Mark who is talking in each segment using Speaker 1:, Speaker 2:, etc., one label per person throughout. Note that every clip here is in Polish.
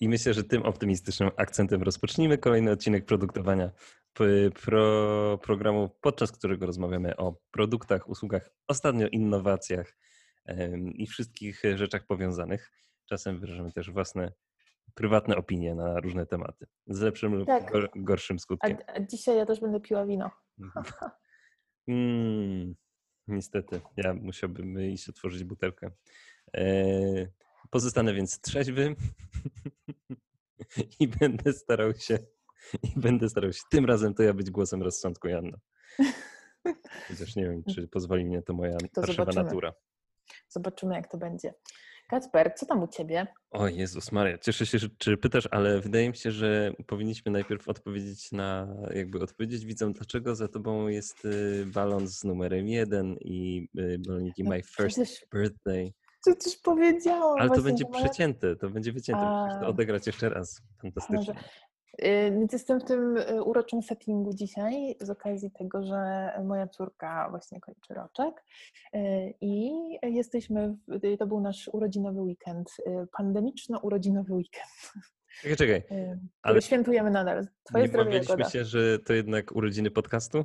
Speaker 1: I myślę, że tym optymistycznym akcentem rozpocznijmy kolejny odcinek produktowania pro, programu, podczas którego rozmawiamy o produktach, usługach, ostatnio innowacjach i wszystkich rzeczach powiązanych. Czasem wyrażamy też własne prywatne opinie na różne tematy. Z lepszym lub tak. gorszym skutkiem.
Speaker 2: A, a, dzisiaj ja też będę piła wino.
Speaker 1: mm, niestety, ja musiałbym iść otworzyć butelkę. E, pozostanę więc trzeźwy i będę starał się i będę starał się tym razem to ja być głosem rozsądku, Janna. Chociaż nie wiem, czy pozwoli mnie to moja to natura.
Speaker 2: Zobaczymy, jak to będzie. Kacper, co tam u ciebie?
Speaker 1: O Jezus Maria, cieszę się, że, czy pytasz, ale wydaje mi się, że powinniśmy najpierw odpowiedzieć na, jakby odpowiedzieć widzom, dlaczego za tobą jest y, balon z numerem jeden i y, baloniki no, My First przecież, Birthday.
Speaker 2: Przecież powiedziałam.
Speaker 1: Ale to będzie przecięte, to będzie wycięte, A... musisz to odegrać jeszcze raz. Fantastycznie. Może.
Speaker 2: Y, więc jestem w tym y, uroczym settingu dzisiaj z okazji tego, że moja córka właśnie kończy roczek y, i jesteśmy, w, to był nasz urodzinowy weekend, pandemiczno-urodzinowy weekend.
Speaker 1: Czekaj, czekaj.
Speaker 2: Ale świętujemy nadal.
Speaker 1: Twoje nie zdrowie się, że to jednak urodziny podcastu?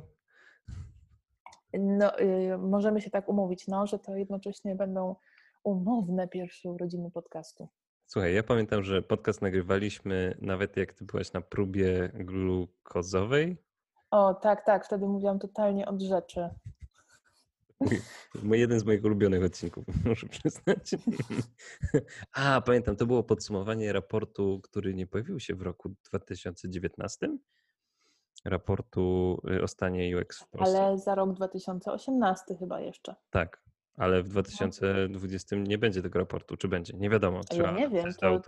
Speaker 2: No, możemy się tak umówić, no, że to jednocześnie będą umowne pierwsze urodziny podcastu.
Speaker 1: Słuchaj, ja pamiętam, że podcast nagrywaliśmy nawet jak ty byłaś na próbie glukozowej.
Speaker 2: O, tak, tak, wtedy mówiłam totalnie od rzeczy.
Speaker 1: Jeden z moich ulubionych odcinków, muszę przyznać. A, pamiętam, to było podsumowanie raportu, który nie pojawił się w roku 2019. Raportu y, o stanie UX w
Speaker 2: Polsce. Ale za rok 2018 chyba jeszcze.
Speaker 1: Tak, ale w 2020 nie będzie tego raportu, czy będzie? Nie wiadomo.
Speaker 2: Trzeba ja nie wiem, to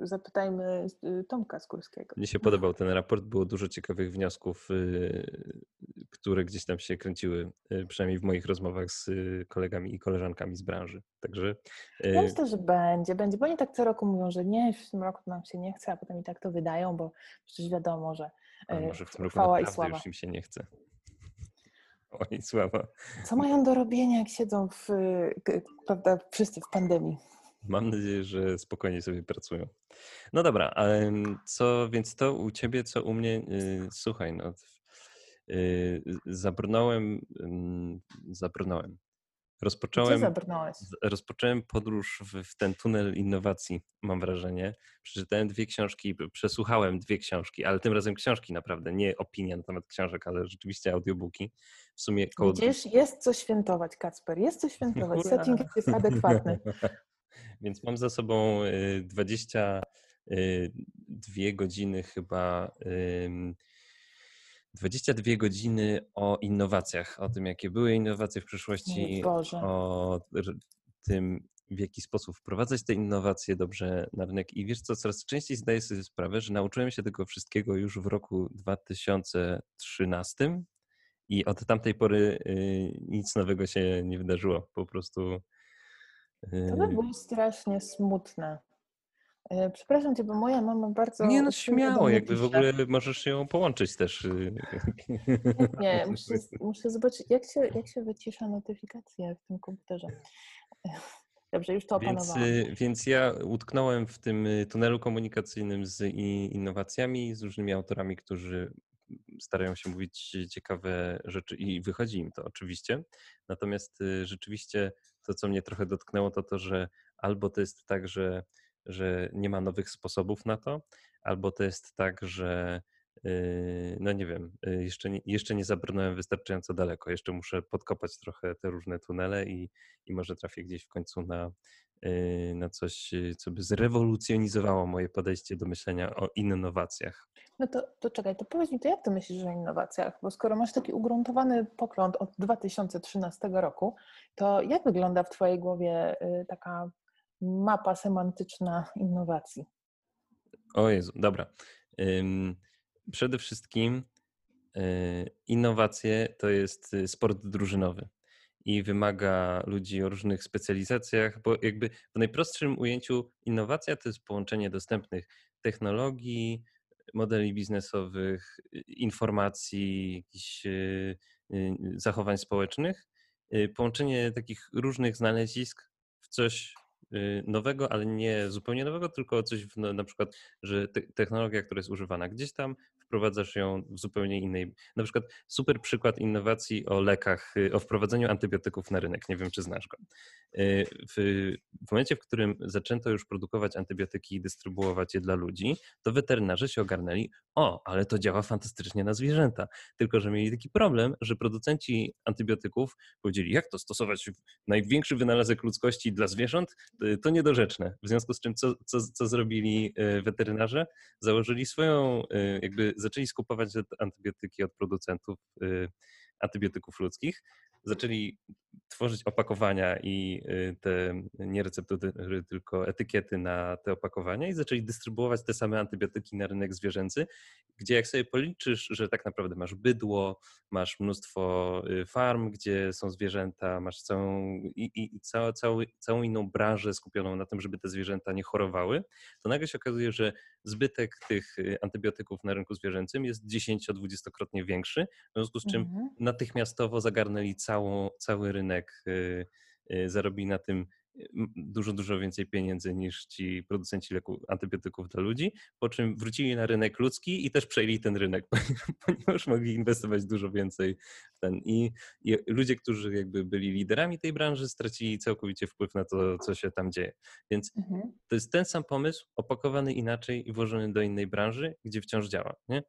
Speaker 2: zapytajmy y, Tomka Skórskiego.
Speaker 1: Mnie się podobał ten raport, było dużo ciekawych wniosków, y, które gdzieś tam się kręciły, y, przynajmniej w moich rozmowach z kolegami i koleżankami z branży. Także.
Speaker 2: Ja myślę, że będzie, będzie, bo oni tak co roku mówią, że nie, w tym roku nam się nie chce, a potem i tak to wydają, bo przecież wiadomo, że.
Speaker 1: A może w tym roku naprawdę już im się nie chce. Oj, sława.
Speaker 2: Co mają do robienia, jak siedzą w, prawda, wszyscy w pandemii?
Speaker 1: Mam nadzieję, że spokojnie sobie pracują. No dobra, ale co więc to u ciebie, co u mnie? Y, słuchaj, no, y, zabrnąłem, zabrnąłem.
Speaker 2: Rozpocząłem,
Speaker 1: rozpocząłem podróż w, w, ten tunel innowacji, mam wrażenie. Przeczytałem dwie książki, przesłuchałem dwie książki, ale tym razem książki naprawdę, nie opinia na temat książek, ale rzeczywiście audiobooki. W sumie
Speaker 2: koło... Widzisz, jest co świętować, Kacper, jest co świętować. Ura. Setting jest adekwatny.
Speaker 1: Więc mam za sobą 22 y, godziny chyba 22 godziny o innowacjach, o tym, jakie były innowacje w przyszłości, o tym, w jaki sposób wprowadzać te innowacje dobrze na rynek. I wiesz co, coraz częściej zdaję sobie sprawę, że nauczyłem się tego wszystkiego już w roku 2013 i od tamtej pory y, nic nowego się nie wydarzyło. Po prostu.
Speaker 2: To by y, było strasznie smutne. E, przepraszam cię, bo moja mama bardzo.
Speaker 1: Nie, no śmiało, jakby w ogóle możesz ją połączyć też. Y.
Speaker 2: Nie, muszę, muszę zobaczyć, jak się, jak się wycisza notyfikacje w tym komputerze. Dobrze, już to opanowałam.
Speaker 1: Więc, więc ja utknąłem w tym y, tunelu komunikacyjnym z innowacjami, z różnymi autorami, którzy starają się mówić ciekawe rzeczy i wychodzi im to oczywiście. Natomiast y, rzeczywiście to, co mnie trochę dotknęło, to to, że albo to jest tak, że że nie ma nowych sposobów na to, albo to jest tak, że yy, no nie wiem, yy, jeszcze nie, jeszcze nie zabrnąłem wystarczająco daleko. Jeszcze muszę podkopać trochę te różne tunele i, i może trafię gdzieś w końcu na, yy, na coś, co by zrewolucjonizowało moje podejście do myślenia o innowacjach.
Speaker 2: No to, to czekaj, to powiedz mi, to jak ty myślisz o innowacjach? Bo skoro masz taki ugruntowany pogląd od 2013 roku, to jak wygląda w twojej głowie taka mapa semantyczna innowacji?
Speaker 1: O Jezu, dobra. Przede wszystkim e, innowacje to jest y, sport drużynowy i wymaga ludzi o różnych specjalizacjach, bo jakby w najprostszym ujęciu innowacja to jest połączenie dostępnych technologii, modeli biznesowych, informacji, jakichś zachowań społecznych, połączenie takich różnych znalezisk w coś Y, nowego, ale nie zupełnie nowego, tylko coś w, na przykład, że te, technologia, która jest używana gdzieś tam, wprowadzasz ją w zupełnie innej. Na przykład super przykład innowacji o lekach, y, o wprowadzeniu antybiotyków na rynek. Nie wiem, czy znasz go. Y, w, w momencie, w którym zaczęto już produkować antybiotyki i dystrybuować je dla ludzi, to weterynarze się ogarnęli, o, ale to działa fantastycznie na zwierzęta. Tylko, że mieli taki problem, że producenci antybiotyków powiedzieli, jak to stosować największy wynalazek ludzkości dla zwierząt, to niedorzeczne. W związku z czym, co, co, co zrobili weterynarze? Założyli swoją jakby zaczęli skupować antybiotyki od producentów y, antybiotyków ludzkich, zaczęli tworzyć opakowania i y, te nie receptury, tylko etykiety na te opakowania i zaczęli dystrybuować te same antybiotyki na rynek zwierzęcy, gdzie jak sobie policzysz, że tak naprawdę masz bydło, masz mnóstwo y, farm, gdzie są zwierzęta, masz całą, i, i całą, całą, inną branżę skupioną na tym, żeby te zwierzęta nie chorowały, to nagle się okazuje, że zbytek tych y, antybiotyków na rynku zwierzęcym jest 10-20-krotnie większy, w związku z czym mhm. Natychmiastowo zagarnęli całą, cały rynek, y, y, zarobili na tym dużo, dużo więcej pieniędzy niż ci producenci leku, antybiotyków dla ludzi, po czym wrócili na rynek ludzki i też przejęli ten rynek, ponieważ mogli inwestować dużo więcej w ten. I, I, ludzie, którzy jakby byli liderami tej branży, stracili całkowicie wpływ na to, co się tam dzieje. Więc mhm. to jest ten sam pomysł, opakowany inaczej i włożony do innej branży, gdzie wciąż działa. Nie?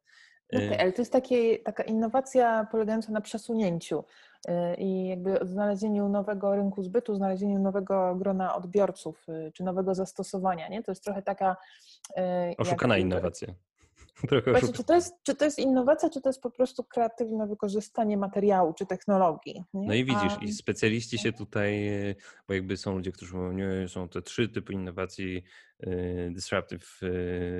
Speaker 2: Okay, ale to jest takie, taka innowacja polegająca na przesunięciu y, i jakby znalezieniu nowego rynku zbytu, znalezieniu nowego grona odbiorców y, czy nowego zastosowania. Nie? To jest trochę taka.
Speaker 1: Y, Oszukana jak, innowacja.
Speaker 2: Trochę Właśnie, czy, to jest, czy to jest innowacja, czy to jest po prostu kreatywne wykorzystanie materiału czy technologii?
Speaker 1: Nie? No i widzisz, A... i specjaliści się tutaj, bo jakby są ludzie, którzy mówią, nie, są te trzy typy innowacji, disruptive,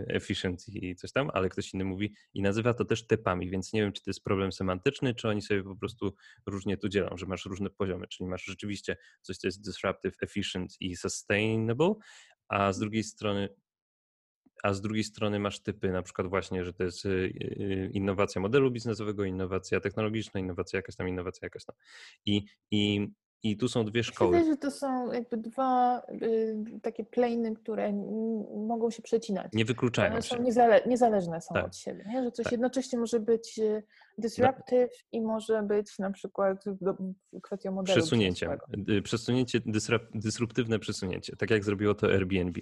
Speaker 1: efficient i coś tam, ale ktoś inny mówi i nazywa to też typami, więc nie wiem, czy to jest problem semantyczny, czy oni sobie po prostu różnie tu dzielą, że masz różne poziomy, czyli masz rzeczywiście coś, co jest disruptive, efficient i sustainable, a z drugiej strony a z drugiej strony masz typy, na przykład właśnie, że to jest y, y, innowacja modelu biznesowego, innowacja technologiczna, innowacja jakaś tam, innowacja jakaś tam. I, i, i tu są dwie szkoły.
Speaker 2: Myślę, że to są jakby dwa y, takie plany, które mogą się przecinać.
Speaker 1: Nie wykluczają
Speaker 2: One
Speaker 1: się.
Speaker 2: Są niezale niezależne są tak. od siebie. Nie? Że coś tak. jednocześnie może być y, disruptive no. i może być na przykład kwestią modelu.
Speaker 1: Przesunięciem. Przesunięcie, dysruptywne przesunięcie. Tak jak zrobiło to Airbnb.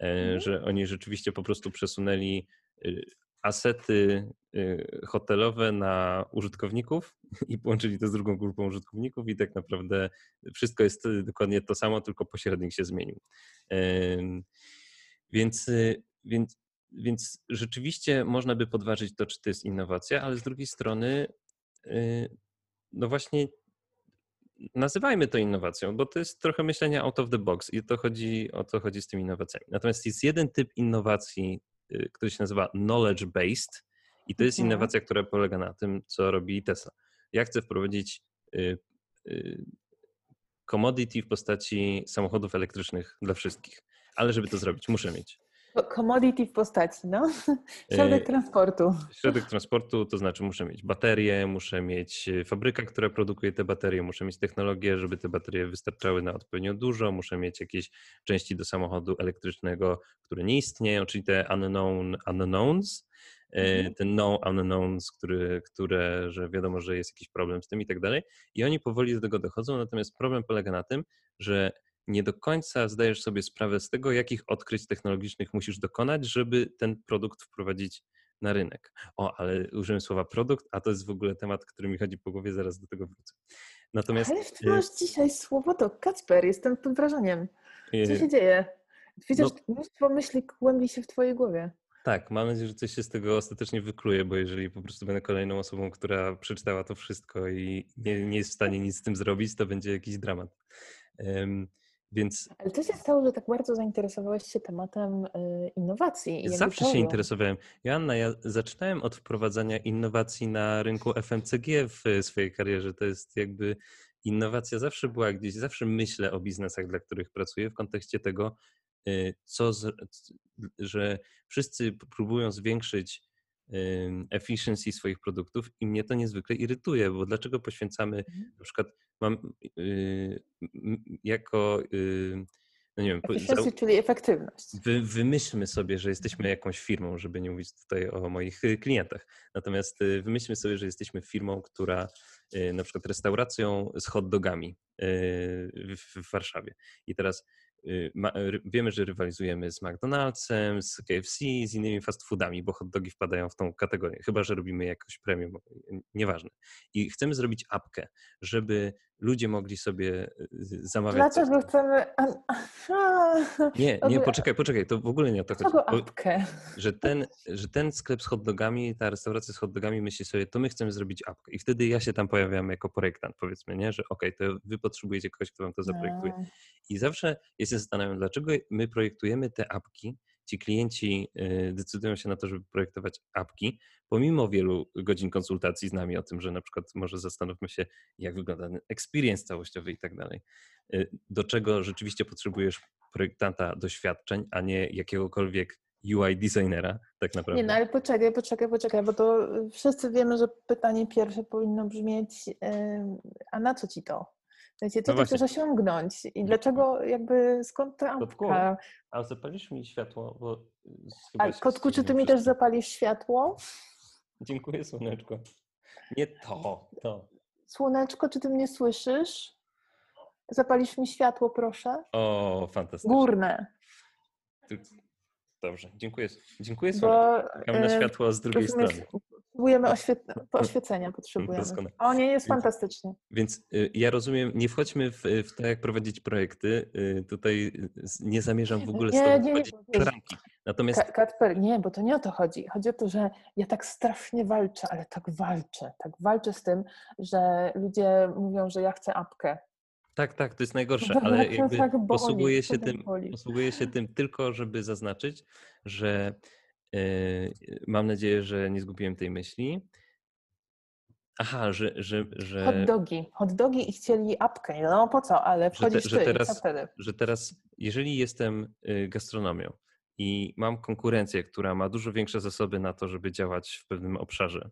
Speaker 1: E, mhm. że oni rzeczywiście po prostu przesunęli y, asety y, hotelowe na użytkowników i połączyli to z drugą grupą użytkowników i tak naprawdę wszystko jest y, dokładnie to samo, tylko pośrednik się zmienił. Więc, więc, więc rzeczywiście można by podważyć to, czy to jest innowacja, ale z drugiej strony no właśnie nazywajmy to innowacją, bo to jest trochę myślenie out of the box i to chodzi, o to chodzi z tymi innowacjami. Natomiast jest jeden typ innowacji, y, który się nazywa knowledge based i to jest mhm. innowacja, która polega na tym, co robi Tesla. Ja chcę wprowadzić y, y, commodity w postaci samochodów elektrycznych dla wszystkich, ale żeby to zrobić, muszę mieć
Speaker 2: Commodity w postaci, no. Środek e, transportu.
Speaker 1: Środek transportu, to znaczy muszę mieć baterie, muszę mieć e, fabrykę, która produkuje te baterie, muszę mieć technologię, żeby te baterie wystarczały na odpowiednio dużo, muszę mieć jakieś części do samochodu elektrycznego, które nie istnieją, czyli te unknown unknowns, e, mhm. te no unknowns, które, które, że wiadomo, że jest jakiś problem z tym i tak dalej. I oni powoli do tego dochodzą, natomiast problem polega na tym, że nie do końca zdajesz sobie sprawę z tego, jakich odkryć technologicznych musisz dokonać, żeby ten produkt wprowadzić na rynek. O, ale użyłem słowa produkt, a to jest w ogóle temat, który mi chodzi po głowie, zaraz do tego wrócę.
Speaker 2: Natomiast... Ale ty masz dzisiaj słowo to Kacper, jestem pod wrażeniem. Co się dzieje? Widzę, no, mnóstwo myśli kłębi się w twojej głowie.
Speaker 1: Tak, mam nadzieję, że coś się z tego ostatecznie wykluje, bo jeżeli po prostu będę kolejną osobą, która przeczytała to wszystko i nie, nie jest w stanie nic z tym zrobić, to będzie jakiś dramat. Um, więc...
Speaker 2: Ale co się stało, że tak bardzo zainteresowałeś się tematem y, innowacji?
Speaker 1: Zawsze się interesowałem. Joanna, ja zaczynałem od wprowadzania innowacji na rynku FMCG w swojej karierze. To jest jakby innowacja zawsze była gdzieś, zawsze myślę o biznesach, dla których pracuję w kontekście tego, y, co z, że wszyscy próbują zwiększyć efficiency swoich produktów i mnie to niezwykle irytuje, bo dlaczego poświęcamy, mhm. na przykład mam y, jako
Speaker 2: no nie wiem, Efficiency, czyli efektywność.
Speaker 1: Wy, wymyślmy sobie, że jesteśmy jakąś firmą, żeby nie mówić tutaj o moich y, klientach. Natomiast y, wymyślmy sobie, że jesteśmy firmą, która na przykład restauracją z hot dogami w, w Warszawie. I teraz Y, wiemy, że rywalizujemy z McDonald'sem, z KFC, z innymi fast foodami, bo hot dogi wpadają w tą kategorię, chyba że robimy jakoś premium, nieważne. I chcemy zrobić apkę, żeby ludzie mogli sobie y, zamawiać.
Speaker 2: Dlaczego chcemy.
Speaker 1: Nie, nie, poczekaj, poczekaj, to w ogóle nie o to chodzi.
Speaker 2: apkę?
Speaker 1: Że ten, że ten sklep z hot dogami, ta restauracja z hot dogami myśli sobie, to my chcemy zrobić apkę. I wtedy ja się tam pojawiam jako projektant, powiedzmy, nie? że okej, okay, to wy potrzebujecie kogoś, kto wam to zaprojektuje. I zawsze jest się zastanawiam, dlaczego my projektujemy te apki, ci klienci y, decydują się na to, żeby projektować apki, pomimo wielu godzin konsultacji z nami o tym, że na przykład może zastanówmy się, jak wygląda ten experience całościowy i tak dalej. Y, do czego rzeczywiście potrzebujesz projektanta doświadczeń, a nie jakiegokolwiek UI designera, tak naprawdę.
Speaker 2: Nie, no ale poczekaj, poczekaj, poczekaj, bo to wszyscy wiemy, że pytanie pierwsze powinno brzmieć, a na co ci to? Wiecie, co no ty chcesz osiągnąć i dlaczego jakby skąd ta
Speaker 1: apka? A zapalisz mi światło? Bo
Speaker 2: a kotku, czy ty mi też zapalisz światło?
Speaker 1: Dziękuję, słoneczko. Nie to, to.
Speaker 2: Słoneczko, czy ty mnie słyszysz? Zapalisz mi światło, proszę?
Speaker 1: O, fantastycznie.
Speaker 2: Górne.
Speaker 1: Dobrze, dziękuję. Dziękuję, Słoneczko. Czekam na światło z drugiej strony.
Speaker 2: Potrzebujemy oświet- oświecenia, potrzebujemy. Doskonale. O nie, jest fantastycznie.
Speaker 1: Więc y, ja rozumiem, nie wchodźmy w, w to, jak prowadzić projekty. Y, tutaj nie zamierzam w ogóle nie, z tobą nie, nie, ramki.
Speaker 2: Natomiast... Katper, nie, bo to nie o to chodzi. Chodzi o to, że ja tak strasznie walczę, ale tak walczę. Tak walczę z tym, że ludzie mówią, że ja chcę apkę.
Speaker 1: Tak, tak, to jest najgorsze, ale jakby tak boli, posługuję, się tym, posługuję się tym tylko, żeby zaznaczyć, że mam nadzieję, że nie zgubiłem tej myśli. Aha, że. że, że...
Speaker 2: Hot dogi. Hot dogi i chcieli apkę. No po co, ale wchodzisz że, te, że teraz, wtedy?
Speaker 1: Że teraz, jeżeli jestem y, gastronomią i mam konkurencję, która ma dużo większe zasoby na to, żeby działać w pewnym obszarze,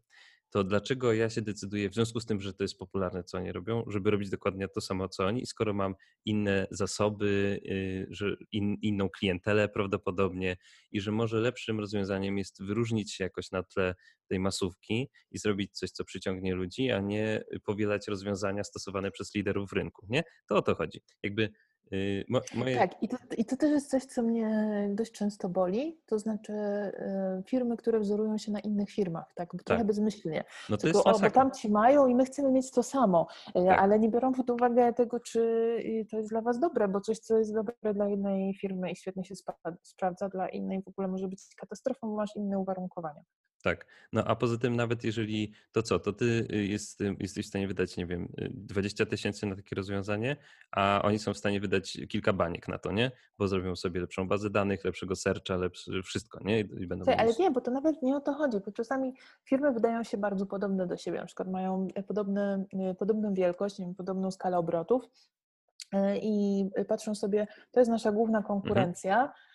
Speaker 1: to dlaczego ja się decyduję, w związku z tym, że to jest popularne, co oni robią, żeby robić dokładnie to samo, co oni, skoro mam inne zasoby, y, że in, inną klientelę prawdopodobnie i że może lepszym rozwiązaniem jest wyróżnić się jakoś na tle tej masówki i zrobić coś, co przyciągnie ludzi, a nie powielać rozwiązania stosowane przez liderów rynku, nie? To o to chodzi. Jakby
Speaker 2: Y, moje... Tak, i to, i to też jest coś, co mnie dość często boli, to znaczy y, firmy, które wzorują się na innych firmach, tak, tak. trochę bezmyślnie. No to Tylko, jest o, bo tam ci mają i my chcemy mieć to samo, y, tak. ale nie biorą pod uwagę tego, czy to jest dla was dobre, bo coś, co jest dobre dla jednej firmy i świetnie się sprawdza, dla innej w ogóle może być katastrofą, bo masz inne uwarunkowania.
Speaker 1: Tak. No a poza tym nawet jeżeli to co, to ty y, jest, y, jesteś w stanie wydać, nie wiem, 20 y, tysięcy na takie rozwiązanie, a oni są w stanie wydać kilka baniek na to, nie? Bo zrobią sobie lepszą bazę danych, lepszego searcha, lepsze wszystko, nie?
Speaker 2: I będą tak, ale nie, bo to nawet nie o to chodzi, bo czasami firmy wydają się bardzo podobne do siebie, na przykład mają e, podobne, e, podobną wielkość, nie wiem, podobną skalę obrotów e, i patrzą sobie, to jest nasza główna mhm. konkurencja, mhm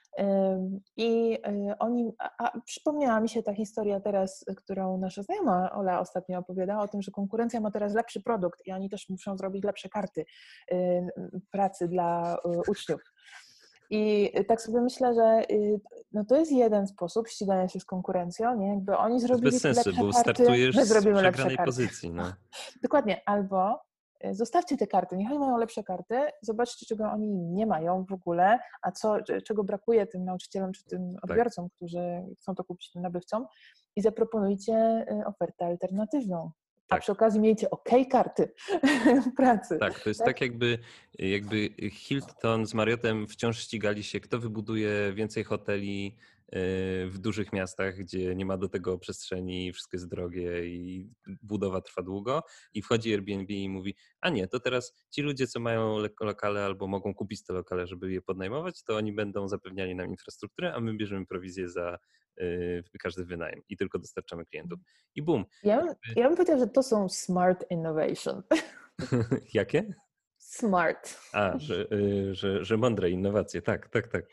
Speaker 2: i e, oni, a przypomniała mi się ta historia teraz, którą nasza znajoma Ola ostatnio opowiadała o tym, że konkurencja ma teraz lepszy produkt i oni też muszą zrobić lepsze karty pracy dla e, uczniów. I tak sobie myślę, że no to jest jeden sposób ścigania się z konkurencją, nie? Jakby oni zrobili Bez sensu, lepsze bo karty, startujesz my zrobimy z lepsze karty.
Speaker 1: pozycji. No.
Speaker 2: Dokładnie, albo E, zostawcie te karty, niech oni mają lepsze karty, zobaczcie, czego oni nie mają w ogóle, a co, czego brakuje tym nauczycielom czy tym tak. odbiorcom, tak. którzy chcą to kupić tym nabywcom i zaproponujcie e, ofertę alternatywną. Tak. A przy okazji miejcie ok karty pracy.
Speaker 1: Tak, to jest tak, tak jakby, jakby Hilton z Marriotem wciąż ścigali się, kto wybuduje więcej hoteli w dużych miastach, gdzie nie ma do tego przestrzeni, wszystko jest drogie i budowa trwa długo i wchodzi Airbnb i mówi, a nie, to teraz ci ludzie, co mają lokale albo mogą kupić te lokale, żeby je podnajmować, to oni będą zapewniali nam infrastrukturę, a my bierzemy prowizję za y, każdy wynajem i tylko dostarczamy klientów. I boom.
Speaker 2: Ja, ja bym powiedział, że to są smart innovation.
Speaker 1: Jakie?
Speaker 2: Smart.
Speaker 1: A, że, y, że, że mądre innowacje, tak, tak, tak.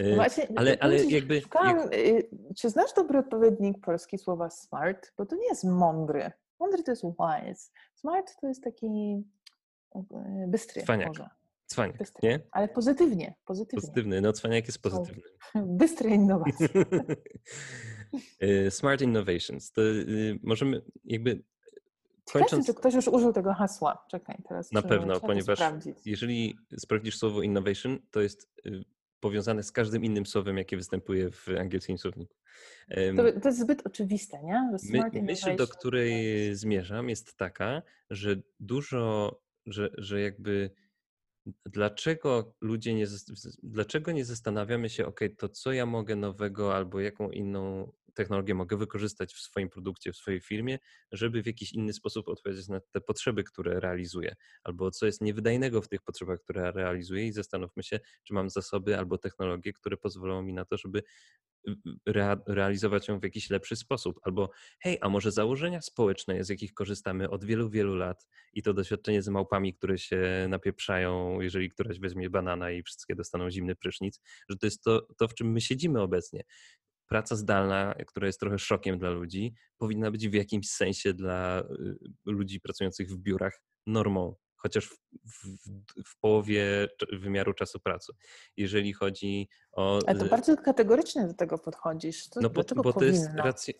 Speaker 2: Y, właśnie,
Speaker 1: ale, ale jakby...
Speaker 2: Szukałam, jak... Czy znasz dobry odpowiednik polski słowa smart? Bo to nie jest mądry. Mądry to jest wise. Smart to jest taki bystry
Speaker 1: Cwaniak.
Speaker 2: może.
Speaker 1: Cwaniak, bystry. nie?
Speaker 2: Ale pozytywnie, pozytywnie.
Speaker 1: Pozytywny, no cwaniak jest pozytywny.
Speaker 2: Bystre innowacje.
Speaker 1: Smart innovations. To możemy jakby
Speaker 2: Kończąc... czy ktoś już użył tego hasła. Czekaj, teraz
Speaker 1: Na pewno, ponieważ jeżeli sprawdzisz słowo innovation, to jest y, powiązane z każdym innym słowem, jakie występuje w angielskim słowniku.
Speaker 2: To, to jest zbyt oczywiste, nie?
Speaker 1: My, myśl, do której zmierzam, jest taka, że dużo, że, że jakby dlaczego ludzie nie, dlaczego nie zastanawiamy się, ok, to co ja mogę nowego albo jaką inną technologię mogę wykorzystać w swoim produkcie, w swojej firmie, żeby w jakiś inny sposób odpowiedzieć na te potrzeby, które realizuję, albo co jest niewydajnego w tych potrzebach, które realizuję i zastanówmy się, czy mam zasoby albo technologie, które pozwolą mi na to, żeby rea realizować ją w jakiś lepszy sposób. Albo hej, a może założenia społeczne, z jakich korzystamy od wielu, wielu lat i to doświadczenie z małpami, które się napieprzają, jeżeli któraś weźmie banana i wszystkie dostaną zimny prysznic, że to jest to, to w czym my siedzimy obecnie praca zdalna, która jest trochę szokiem dla ludzi, powinna być w jakimś sensie dla y, ludzi pracujących w biurach normą, chociaż w, w, w połowie wymiaru czasu pracy. Jeżeli chodzi o.
Speaker 2: Ale to bardzo kategorycznie do tego podchodzisz. To
Speaker 1: no bo, bo to jest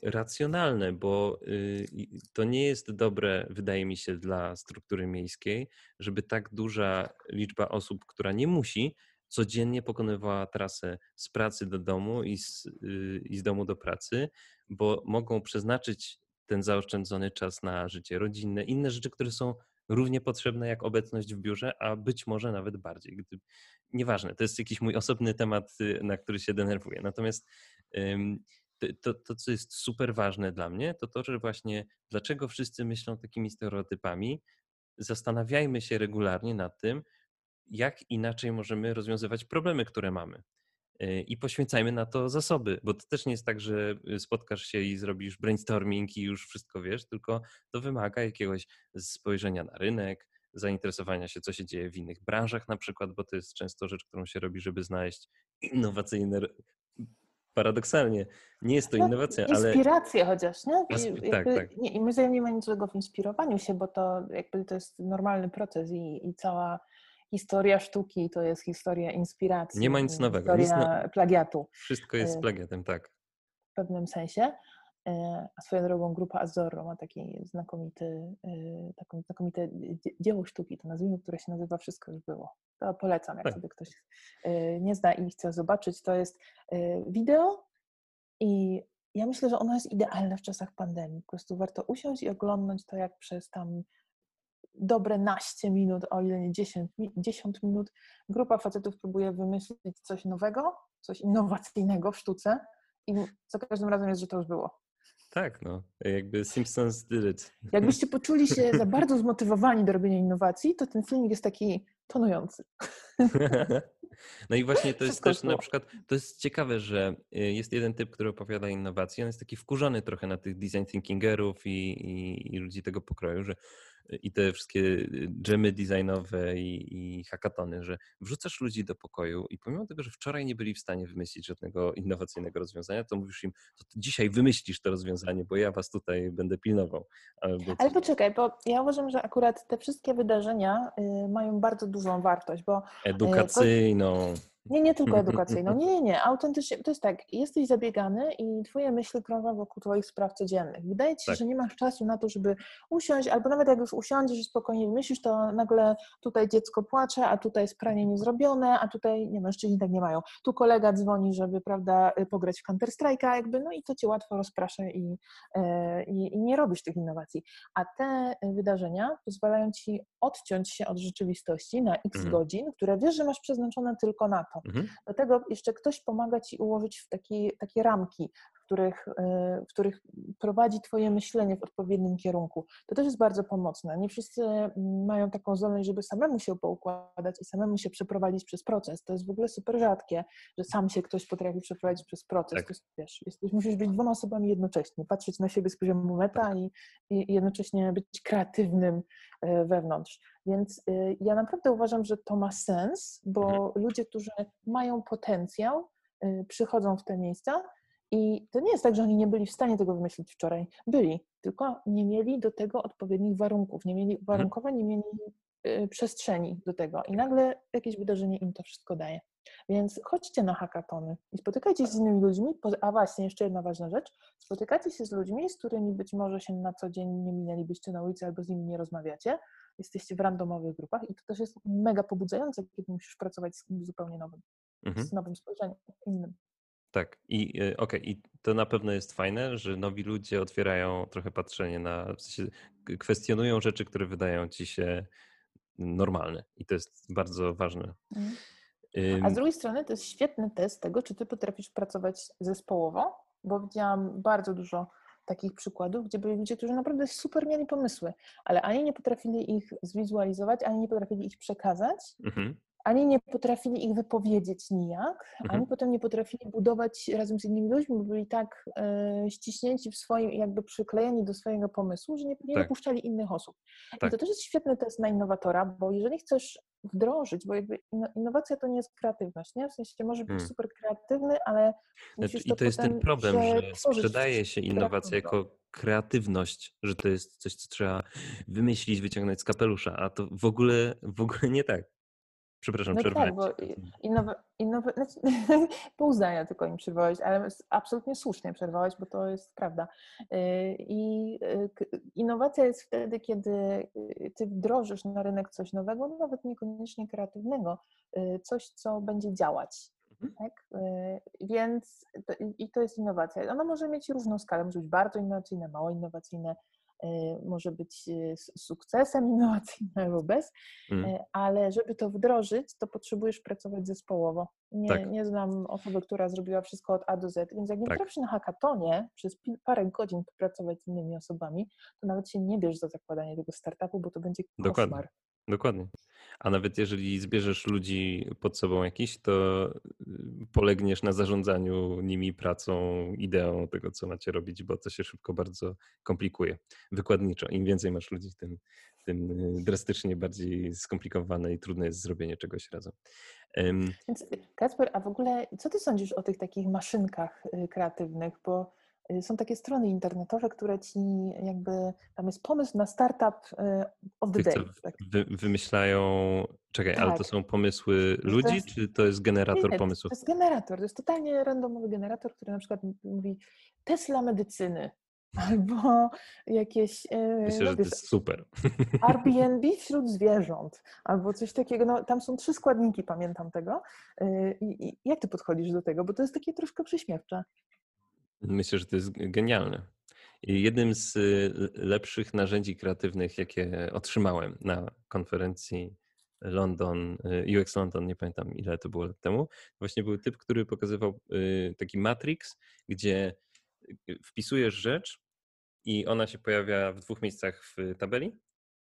Speaker 1: racjonalne, bo y, to nie jest dobre, wydaje mi się, dla struktury miejskiej, żeby tak duża liczba osób, która nie musi, codziennie pokonywała trasę z pracy do domu i z, y, i z domu do pracy, bo mogą przeznaczyć ten zaoszczędzony czas na życie rodzinne, inne rzeczy, które są równie potrzebne jak obecność w biurze, a być może nawet bardziej. Gdy, nieważne, to jest jakiś mój osobny temat, y, na który się denerwuję. Natomiast to, to, co jest super ważne dla mnie, to to, że właśnie dlaczego wszyscy myślą takimi stereotypami, zastanawiajmy się regularnie nad tym, jak inaczej możemy rozwiązywać problemy, które mamy. Y, I poświęcajmy na to zasoby, bo to też nie jest tak, że y, spotkasz się i zrobisz brainstorming i już wszystko wiesz, tylko to wymaga jakiegoś spojrzenia na rynek, zainteresowania się, co się dzieje w innych branżach na przykład, bo to jest często rzecz, którą się robi, żeby znaleźć innowacyjne. Paradoksalnie, nie jest to no, innowacja,
Speaker 2: ale. Inspiracje chociaż, nie?
Speaker 1: I, tak, tak.
Speaker 2: Nie, I my nie ma nic złego w inspirowaniu się, bo to jakby to jest normalny proces i, i cała historia sztuki to jest historia inspiracji.
Speaker 1: Nie ma nic nowego.
Speaker 2: Historia nic plagiatu.
Speaker 1: Wszystko jest e, plagiatem, tak.
Speaker 2: W pewnym sensie. E, a swoją drogą grupa Azorro ma taki znakomity, e, taką znakomite dzieło sztuki, to nazwijmy, które się nazywa Wszystko już było. To polecam, jak tak. sobie ktoś nie zna i chce zobaczyć. To jest wideo i ja myślę, że ono jest idealne w czasach pandemii. Po prostu warto usiąść i oglądać to, jak przez tam dobre naście minut, o ile nie 10, 10 minut, grupa facetów próbuje wymyślić coś nowego, coś innowacyjnego w sztuce i za każdym razem jest, że to już było.
Speaker 1: Tak, no, jakby Simpsons did it.
Speaker 2: Jakbyście poczuli się za bardzo zmotywowani do robienia innowacji, to ten filmik jest taki tonujący.
Speaker 1: No i właśnie to jest też na przykład, to jest ciekawe, że y, jest jeden typ, który opowiada innowacje, on jest taki wkurzony trochę na tych design thinkingerów i, i, i ludzi tego pokroju, że i te wszystkie y, dżemy designowe i, i hackatony, że wrzucasz ludzi do pokoju i pomimo tego, że wczoraj nie byli w stanie wymyślić żadnego innowacyjnego rozwiązania, to mówisz im, to dzisiaj wymyślisz to rozwiązanie, bo ja was tutaj będę pilnował.
Speaker 2: Albo... Ale poczekaj, bo ja uważam, że akurat te wszystkie wydarzenia y, mają bardzo dużą wartość, bo...
Speaker 1: Y, Edukacyjną.
Speaker 2: Nie, nie tylko edukacyjną. Nie, nie, nie. Autentycznie. To jest tak, jesteś zabiegany i twoje myśli krążą wokół twoich spraw codziennych. Wydaje ci się, tak. że nie masz czasu na to, żeby usiąść, albo nawet jak już usiądziesz i spokojnie myślisz, to nagle tutaj dziecko płacze, a tutaj jest pranie niezrobione, a tutaj, nie mężczyźni tak nie mają. Tu kolega dzwoni, żeby, prawda, pograć w Counter Strike'a, jakby, no i to cię łatwo rozprasza i, e, i, i nie robisz tych innowacji. A te wydarzenia pozwalają ci odciąć się od rzeczywistości na x mhm. godzin, które wiesz, że masz przeznaczone tylko na to. Mhm. Do tego jeszcze ktoś pomaga ci ułożyć w taki, takie ramki, których, w których prowadzi Twoje myślenie w odpowiednim kierunku. To też jest bardzo pomocne. Nie wszyscy mm, mają taką zdolność, żeby samemu się poukładać i samemu się przeprowadzić przez proces. To jest w ogóle super rzadkie, że sam się ktoś potrafi przeprowadzić przez proces. Tak. To wiesz, jesteś, musisz być dwoma osobami jednocześnie, patrzeć na siebie z poziomu meta tak. i, i jednocześnie być kreatywnym e, wewnątrz. Więc y, ja naprawdę uważam, że to ma sens, bo mhm. ludzie, którzy mają potencjał, y, przychodzą w te miejsca i to nie jest tak, że oni nie byli w stanie tego wymyślić wczoraj. Byli, tylko nie mieli do tego odpowiednich warunków, nie mieli mhm. warunkowo, nie mieli y, przestrzeni do tego i nagle jakieś wydarzenie im to wszystko daje. Więc chodźcie na hackatony i spotykajcie się z innymi ludźmi. A właśnie, jeszcze jedna ważna rzecz. Spotykajcie się z ludźmi, z którymi być może się na co dzień nie minęlibyście na ulicy albo z nimi nie rozmawiacie. Jesteście w randomowych grupach i to też jest mega pobudzające, kiedy musisz pracować z kimś zupełnie nowym, mhm. z nowym spojrzeniem, innym.
Speaker 1: Tak, i y, okej, okay, i to na pewno jest fajne, że nowi ludzie otwierają trochę patrzenie na, w sensie kwestionują rzeczy, które wydają ci się normalne i to jest bardzo ważne. Mhm.
Speaker 2: A z drugiej strony to jest świetny test tego, czy ty potrafisz pracować zespołowo, bo widziałam bardzo dużo takich przykładów, gdzie byli ludzie, którzy naprawdę super mieli pomysły, ale ani nie potrafili ich zwizualizować, ani nie potrafili ich przekazać, mhm ani nie potrafili ich wypowiedzieć nijak, mhm. ani potem nie potrafili budować razem z innymi ludźmi, bo byli tak e, ściśnięci w swoim, jakby przyklejeni do swojego pomysłu, że nie, nie tak. dopuszczali innych osób. Tak. I to też jest świetny test na innowatora, bo jeżeli chcesz wdrożyć, bo jakby innowacja to nie jest kreatywność, nie? W sensie może być hmm. super kreatywny, ale
Speaker 1: znaczy, I to jest ten problem, że sprzedaje się innowację jako kreatywność, że to jest coś, co trzeba wymyślić, wyciągnąć z kapelusza, a to w ogóle, w ogóle nie tak. Przepraszam, no przerwałem. Tak, bo
Speaker 2: innowa, innowa, znaczy, pół zdania tylko im przerwałeś, ale absolutnie słusznie przerwałeś, bo to jest prawda. Y, I y, innowacja jest wtedy, kiedy y, ty wdrożysz na rynek coś nowego, no nawet niekoniecznie kreatywnego, coś, co będzie działać. Mhm. Tak? Więc to, i to jest innowacja. Ona może mieć różną skalę, może być bardzo innowacyjna, mało innowacyjne, może być y, sukcesem innowacyjnym albo bez, mm. ale żeby to wdrożyć, to potrzebujesz pracować zespołowo. Nie, tak. nie znam osoby, która zrobiła wszystko od A do Z, więc jak nie tak. potrafisz na hackatonie przez parę godzin popracować z innymi osobami, to nawet się nie bierz za zakładanie tego startupu, bo to będzie koszmar.
Speaker 1: Dokładnie. Dokładnie. A nawet jeżeli zbierzesz ludzi pod sobą jakiś, to y, polegniesz na zarządzaniu nimi, pracą, ideą tego, co macie robić, bo to się szybko bardzo komplikuje. Wykładniczo. Im więcej masz ludzi, tym, tym y, drastycznie bardziej skomplikowane i trudne jest zrobienie czegoś razem.
Speaker 2: Więc Kacper, a w ogóle co ty sądzisz o tych takich maszynkach y, kreatywnych? Bo Y, są takie strony internetowe, które ci jakby, tam jest pomysł na startup y, of the day.
Speaker 1: Tak. Wy, wymyślają, czekaj, tak. ale to tak. są pomysły ludzi, to jest, czy to jest generator nie, pomysłów?
Speaker 2: To jest generator, to jest totalnie randomowy generator, który na przykład mówi Tesla medycyny, albo jakieś.
Speaker 1: Y, Myślę, że to jest super.
Speaker 2: Airbnb wśród zwierząt, albo coś takiego. No, tam są trzy składniki, pamiętam tego. I, I, jak ty podchodzisz do tego? Bo to jest takie troszkę prześmiewcze.
Speaker 1: Myślę, że to jest genialne. Jednym z y, lepszych narzędzi kreatywnych, jakie otrzymałem na konferencji London, y, UX London, nie pamiętam ile to było lat temu, właśnie był typ, który pokazywał y, taki matrix, gdzie wpisujesz rzecz i ona się pojawia w dwóch miejscach w tabeli.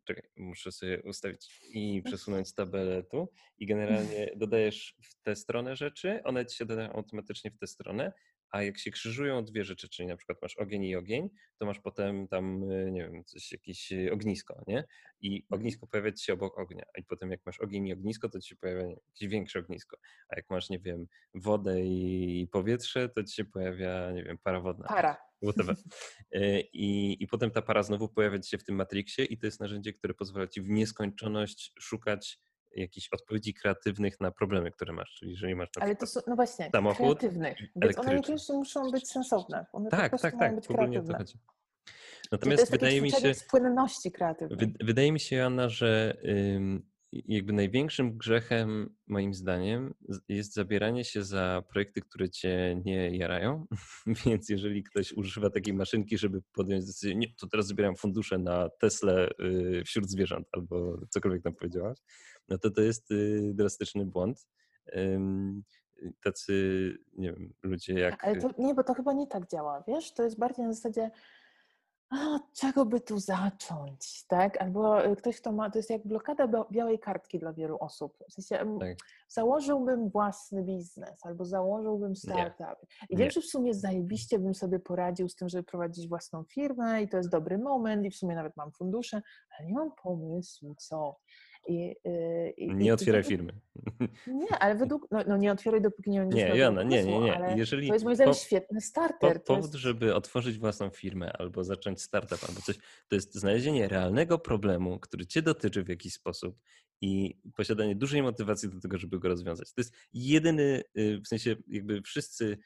Speaker 1: Czekaj, muszę sobie ustawić i przesunąć tabelę tu i generalnie dodajesz w tę stronę rzeczy, one ci się dodają automatycznie w tę stronę, a jak się krzyżują dwie rzeczy, czyli na przykład masz ogień i ogień, to masz potem tam, y, nie wiem, coś, jakieś y, ognisko, nie? I mhm. ognisko pojawia ci się obok ognia, i potem jak masz ogień i ognisko, to ci się pojawia jakieś większe ognisko, a jak masz, nie wiem, wodę i powietrze, to ci się pojawia, nie wiem, para wodna.
Speaker 2: Para.
Speaker 1: Whatever. Y, I, I potem ta para znowu pojawia się w tym Matrixie i to jest narzędzie, które pozwala ci w nieskończoność szukać jakichś odpowiedzi kreatywnych na problemy, które masz. Czyli jeżeli masz na
Speaker 2: Ale to są, no właśnie, samochód kreatywnych, więc one niekoniecznie muszą być sensowne. One
Speaker 1: tak, tak, tak, być kreatywne.
Speaker 2: to Natomiast to wydaje mi się. Płynności kreatywnej.
Speaker 1: Wydaje mi się, Joanna, że jakby największym grzechem, moim zdaniem, jest zabieranie się za projekty, które cię nie jarają. Więc jeżeli ktoś używa takiej maszynki, żeby podjąć decyzję, nie, to teraz zbieram fundusze na Tesla y, wśród zwierząt, albo cokolwiek tam powiedziałaś, no to to jest y, drastyczny błąd. tacy, nie wiem, ludzie jak...
Speaker 2: Ale to, nie, bo to chyba nie tak działa, wiesz? To jest bardziej na zasadzie a, czego by tu zacząć, tak? Albo y, ktoś, kto ma, to jest jak blokada białej kartki dla wielu osób. W sensie, tak. założyłbym własny biznes, albo założyłbym startup. I wiem, że w sumie zajebiście bym sobie poradził z tym, żeby prowadzić własną firmę i to jest dobry moment i w sumie nawet mam fundusze, ale nie mam pomysłu, co.
Speaker 1: I, y, i, nie otwieraj firmy.
Speaker 2: Nie, ale według, no, no, nie otwieraj dopóki nie będziesz
Speaker 1: Nie, Joanna, nie, nie, nie. Jeżeli
Speaker 2: to jest moim zdaniem po, świetny starter.
Speaker 1: Po, powód, jest... żeby otworzyć własną firmę albo zacząć startup albo coś, to jest znalezienie realnego problemu, który cię dotyczy w jakiś sposób i posiadanie dużej motywacji do tego, żeby go rozwiązać. To jest jedyny, y, w sensie jakby wszyscy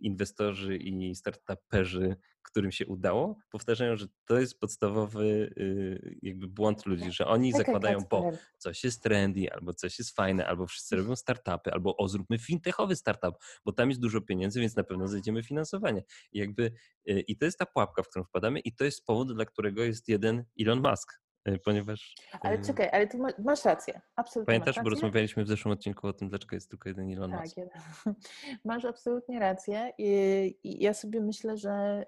Speaker 1: inwestorzy i startuperzy, którym się udało, powtarzają, że to jest podstawowy y, jakby błąd ludzi, że oni zakładają, bo coś jest trendy, albo coś jest fajne, albo wszyscy robią startupy, albo o zróbmy fintechowy startup, bo tam jest dużo pieniędzy, więc na pewno znajdziemy finansowanie. I jakby i to jest ta pułapka, w którą wpadamy i to jest powód, dla którego jest jeden Elon Musk, ponieważ...
Speaker 2: Ale czekaj, ale tu masz rację, absolutnie
Speaker 1: Pamiętasz,
Speaker 2: rację.
Speaker 1: bo rozmawialiśmy w zeszłym odcinku o tym, dlaczego jest tylko jeden Elon
Speaker 2: tak,
Speaker 1: Musk.
Speaker 2: Jeden. Masz absolutnie rację I, i ja sobie myślę, że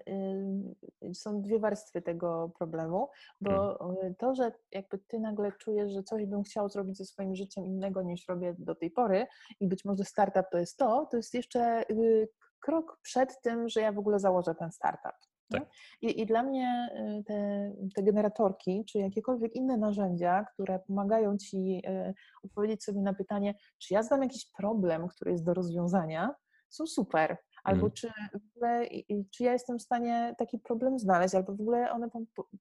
Speaker 2: y, są dwie warstwy tego problemu, bo hmm. to, że jakby ty nagle czujesz, że coś bym chciał zrobić ze swoim życiem innego niż robię do tej pory i być może startup to jest to, to jest jeszcze y, krok przed tym, że ja w ogóle założę ten startup. Tak. I, I, dla mnie y, te, te, generatorki, czy jakiekolwiek inne narzędzia, które pomagają ci y, odpowiedzieć sobie na pytanie, czy ja znam jakiś problem, który jest do rozwiązania, są super. Albo mm. czy, w ogóle, czy ja jestem w stanie taki problem znaleźć, albo w ogóle one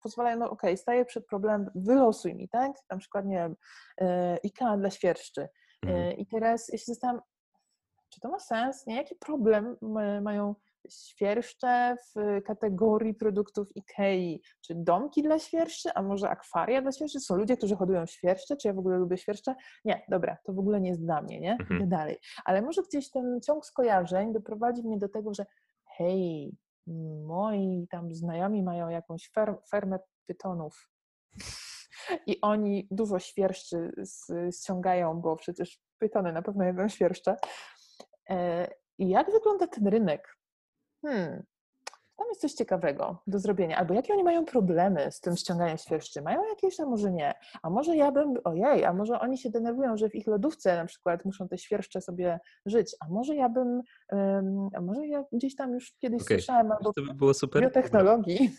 Speaker 2: pozwalają, no okej, okay, staję przed problemem, wylosuj mi, tak? Na przykład, nie wiem, y, IKEA dla świerszczy. Mm. I teraz ja się zastanawiam, czy to ma sens? Nie? Jaki problem mają świerszcze w kategorii produktów IKEA, czy domki dla świerszczy, a może akwaria dla świerszczy? Są ludzie, którzy hodują świerszcze, czy ja w ogóle lubię świerszcze? Nie, dobra, to w ogóle nie jest dla mnie, nie? Mhm. Dalej. Ale może gdzieś ten ciąg skojarzeń doprowadzi mnie do tego, że hej, moi tam znajomi mają jakąś fermę pytonów i oni dużo świerszczy ściągają, bo przecież pytony na pewno jedzą świerszcze. E, I jak wygląda ten rynek? Hmm, tam jest coś ciekawego do zrobienia. Albo jakie oni mają problemy z tym ściąganiem świerszczy? Mają jakieś, a może nie? A może ja bym, ojej, a może oni się denerwują, że w ich lodówce na przykład muszą te świerszcze sobie żyć, a może ja bym, um, a może ja gdzieś tam już kiedyś okay. słyszałem albo
Speaker 1: to by było super.
Speaker 2: biotechnologii.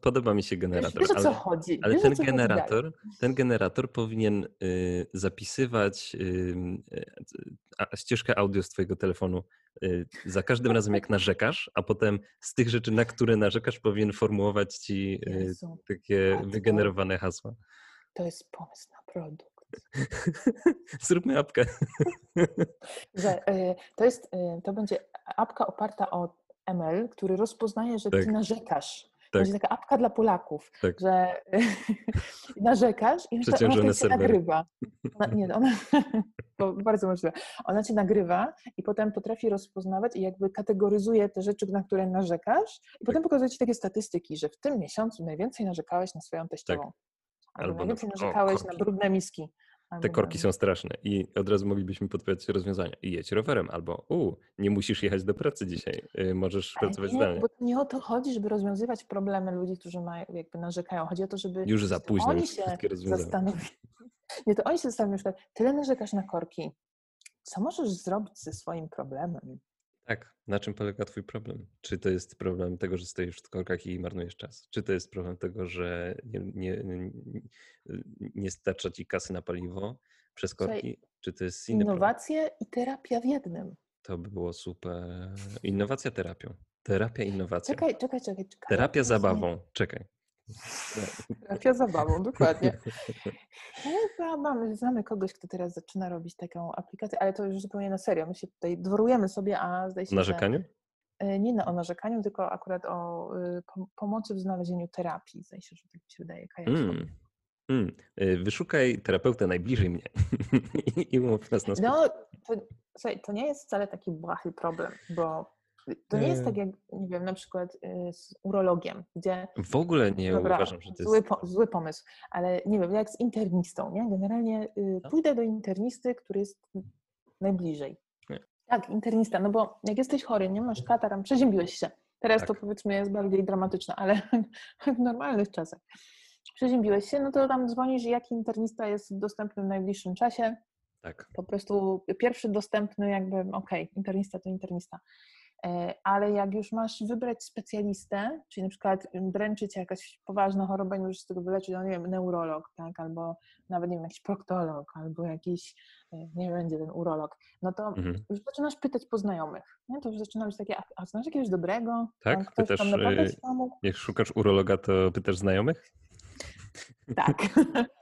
Speaker 1: Podoba mi się generator.
Speaker 2: Wiesz, o co chodzi?
Speaker 1: Ale Wiesz, ten, generator, ten generator powinien y, zapisywać y, ścieżkę audio z twojego telefonu Y, za każdym razem, jak narzekasz, a potem z tych rzeczy, na które narzekasz, powinien formułować ci y, Jezu, takie wygenerowane hasła.
Speaker 2: To jest pomysł na produkt.
Speaker 1: Zróbmy apkę.
Speaker 2: Że, y, to, jest, to będzie apka oparta o ML, który rozpoznaje, że tak. ty narzekasz tak. Będzie taka apka dla Polaków, tak. że narzekasz i ona, ona cię nagrywa. Ona, nie, ona, bardzo możliwe. Ona cię nagrywa i potem potrafi rozpoznawać i jakby kategoryzuje te rzeczy, na które narzekasz i potem tak. pokazuje ci takie statystyki, że w tym miesiącu najwięcej narzekałeś na swoją teściową. Tak. Albo, Albo najwięcej na, narzekałeś o, na brudne miski.
Speaker 1: Te korki są straszne i od razu moglibyśmy podpowiadać rozwiązania. I jedź rowerem, albo u, nie musisz jechać do pracy dzisiaj, y, możesz Ale pracować
Speaker 2: nie,
Speaker 1: zdalnie.
Speaker 2: Bo nie o to chodzi, żeby rozwiązywać problemy ludzi, którzy mają, jakby narzekają. Chodzi o to, żeby
Speaker 1: już za późno oni już się zastanowili.
Speaker 2: Nie, to oni się zastanowią, że tyle narzekasz na korki. Co możesz zrobić ze swoim problemem?
Speaker 1: Tak, na czym polega Twój problem? Czy to jest problem tego, że stoisz w korkach i marnujesz czas? Czy to jest problem tego, że nie, nie, nie starcza Ci kasy na paliwo przez korki? Czy to jest inny
Speaker 2: Innowacje
Speaker 1: problem?
Speaker 2: i terapia w jednym.
Speaker 1: To by było super. Innowacja terapią. Terapia, innowacja.
Speaker 2: Czekaj, czekaj, czekaj. czekaj.
Speaker 1: Terapia zabawą. Czekaj.
Speaker 2: Terapia zabawą, dokładnie. Chyba mamy, znamy kogoś, kto teraz zaczyna robić taką aplikację, ale to już zupełnie na serio. My się tutaj dworujemy sobie, a zdaje się,
Speaker 1: Narzekaniu? Że
Speaker 2: e, nie na, o narzekaniu, tylko akurat o y, pomocy w znalezieniu terapii. Zdaje się, że tak mi się wydaje. Mm.
Speaker 1: Mm. Wyszukaj terapeutę najbliżej mnie i umów nas na
Speaker 2: No, to, słuchaj, to nie jest wcale taki błahy problem, bo to nie jest tak jak, nie wiem, na przykład y, z urologiem, gdzie...
Speaker 1: W ogóle nie dobra, uważam, że to
Speaker 2: zły, po, zły pomysł, ale nie wiem, jak z internistą, nie? Generalnie y, no. pójdę do internisty, który jest najbliżej.
Speaker 1: Nie.
Speaker 2: Tak, internista, no bo jak jesteś chory, nie masz katar, przeziębiłeś się. Teraz
Speaker 1: Tak.
Speaker 2: to powiedzmy jest bardziej dramatyczne, ale w normalnych czasach. Przeziębiłeś się, no to tam dzwonisz, jaki internista jest dostępny w najbliższym czasie.
Speaker 1: Tak.
Speaker 2: Po prostu pierwszy dostępny jakby, okej, internista to internista. E, Ale jak już masz wybrać specjalistę, czyli na przykład dręczy cię jakaś poważna choroba i możesz z tego wyleczyć, no nie wiem, neurolog, tak, albo nawet, nie wiem, jakiś proktolog, albo jakiś, e, nie będzie ten urolog, no to
Speaker 1: Mhm.
Speaker 2: już zaczynasz pytać po znajomych, nie? To już zaczyna być takie, a, znasz jakiegoś dobrego?
Speaker 1: Tak? Pytasz,
Speaker 2: tam pomógł?
Speaker 1: Jak szukasz urologa, to pytasz znajomych?
Speaker 2: Tak.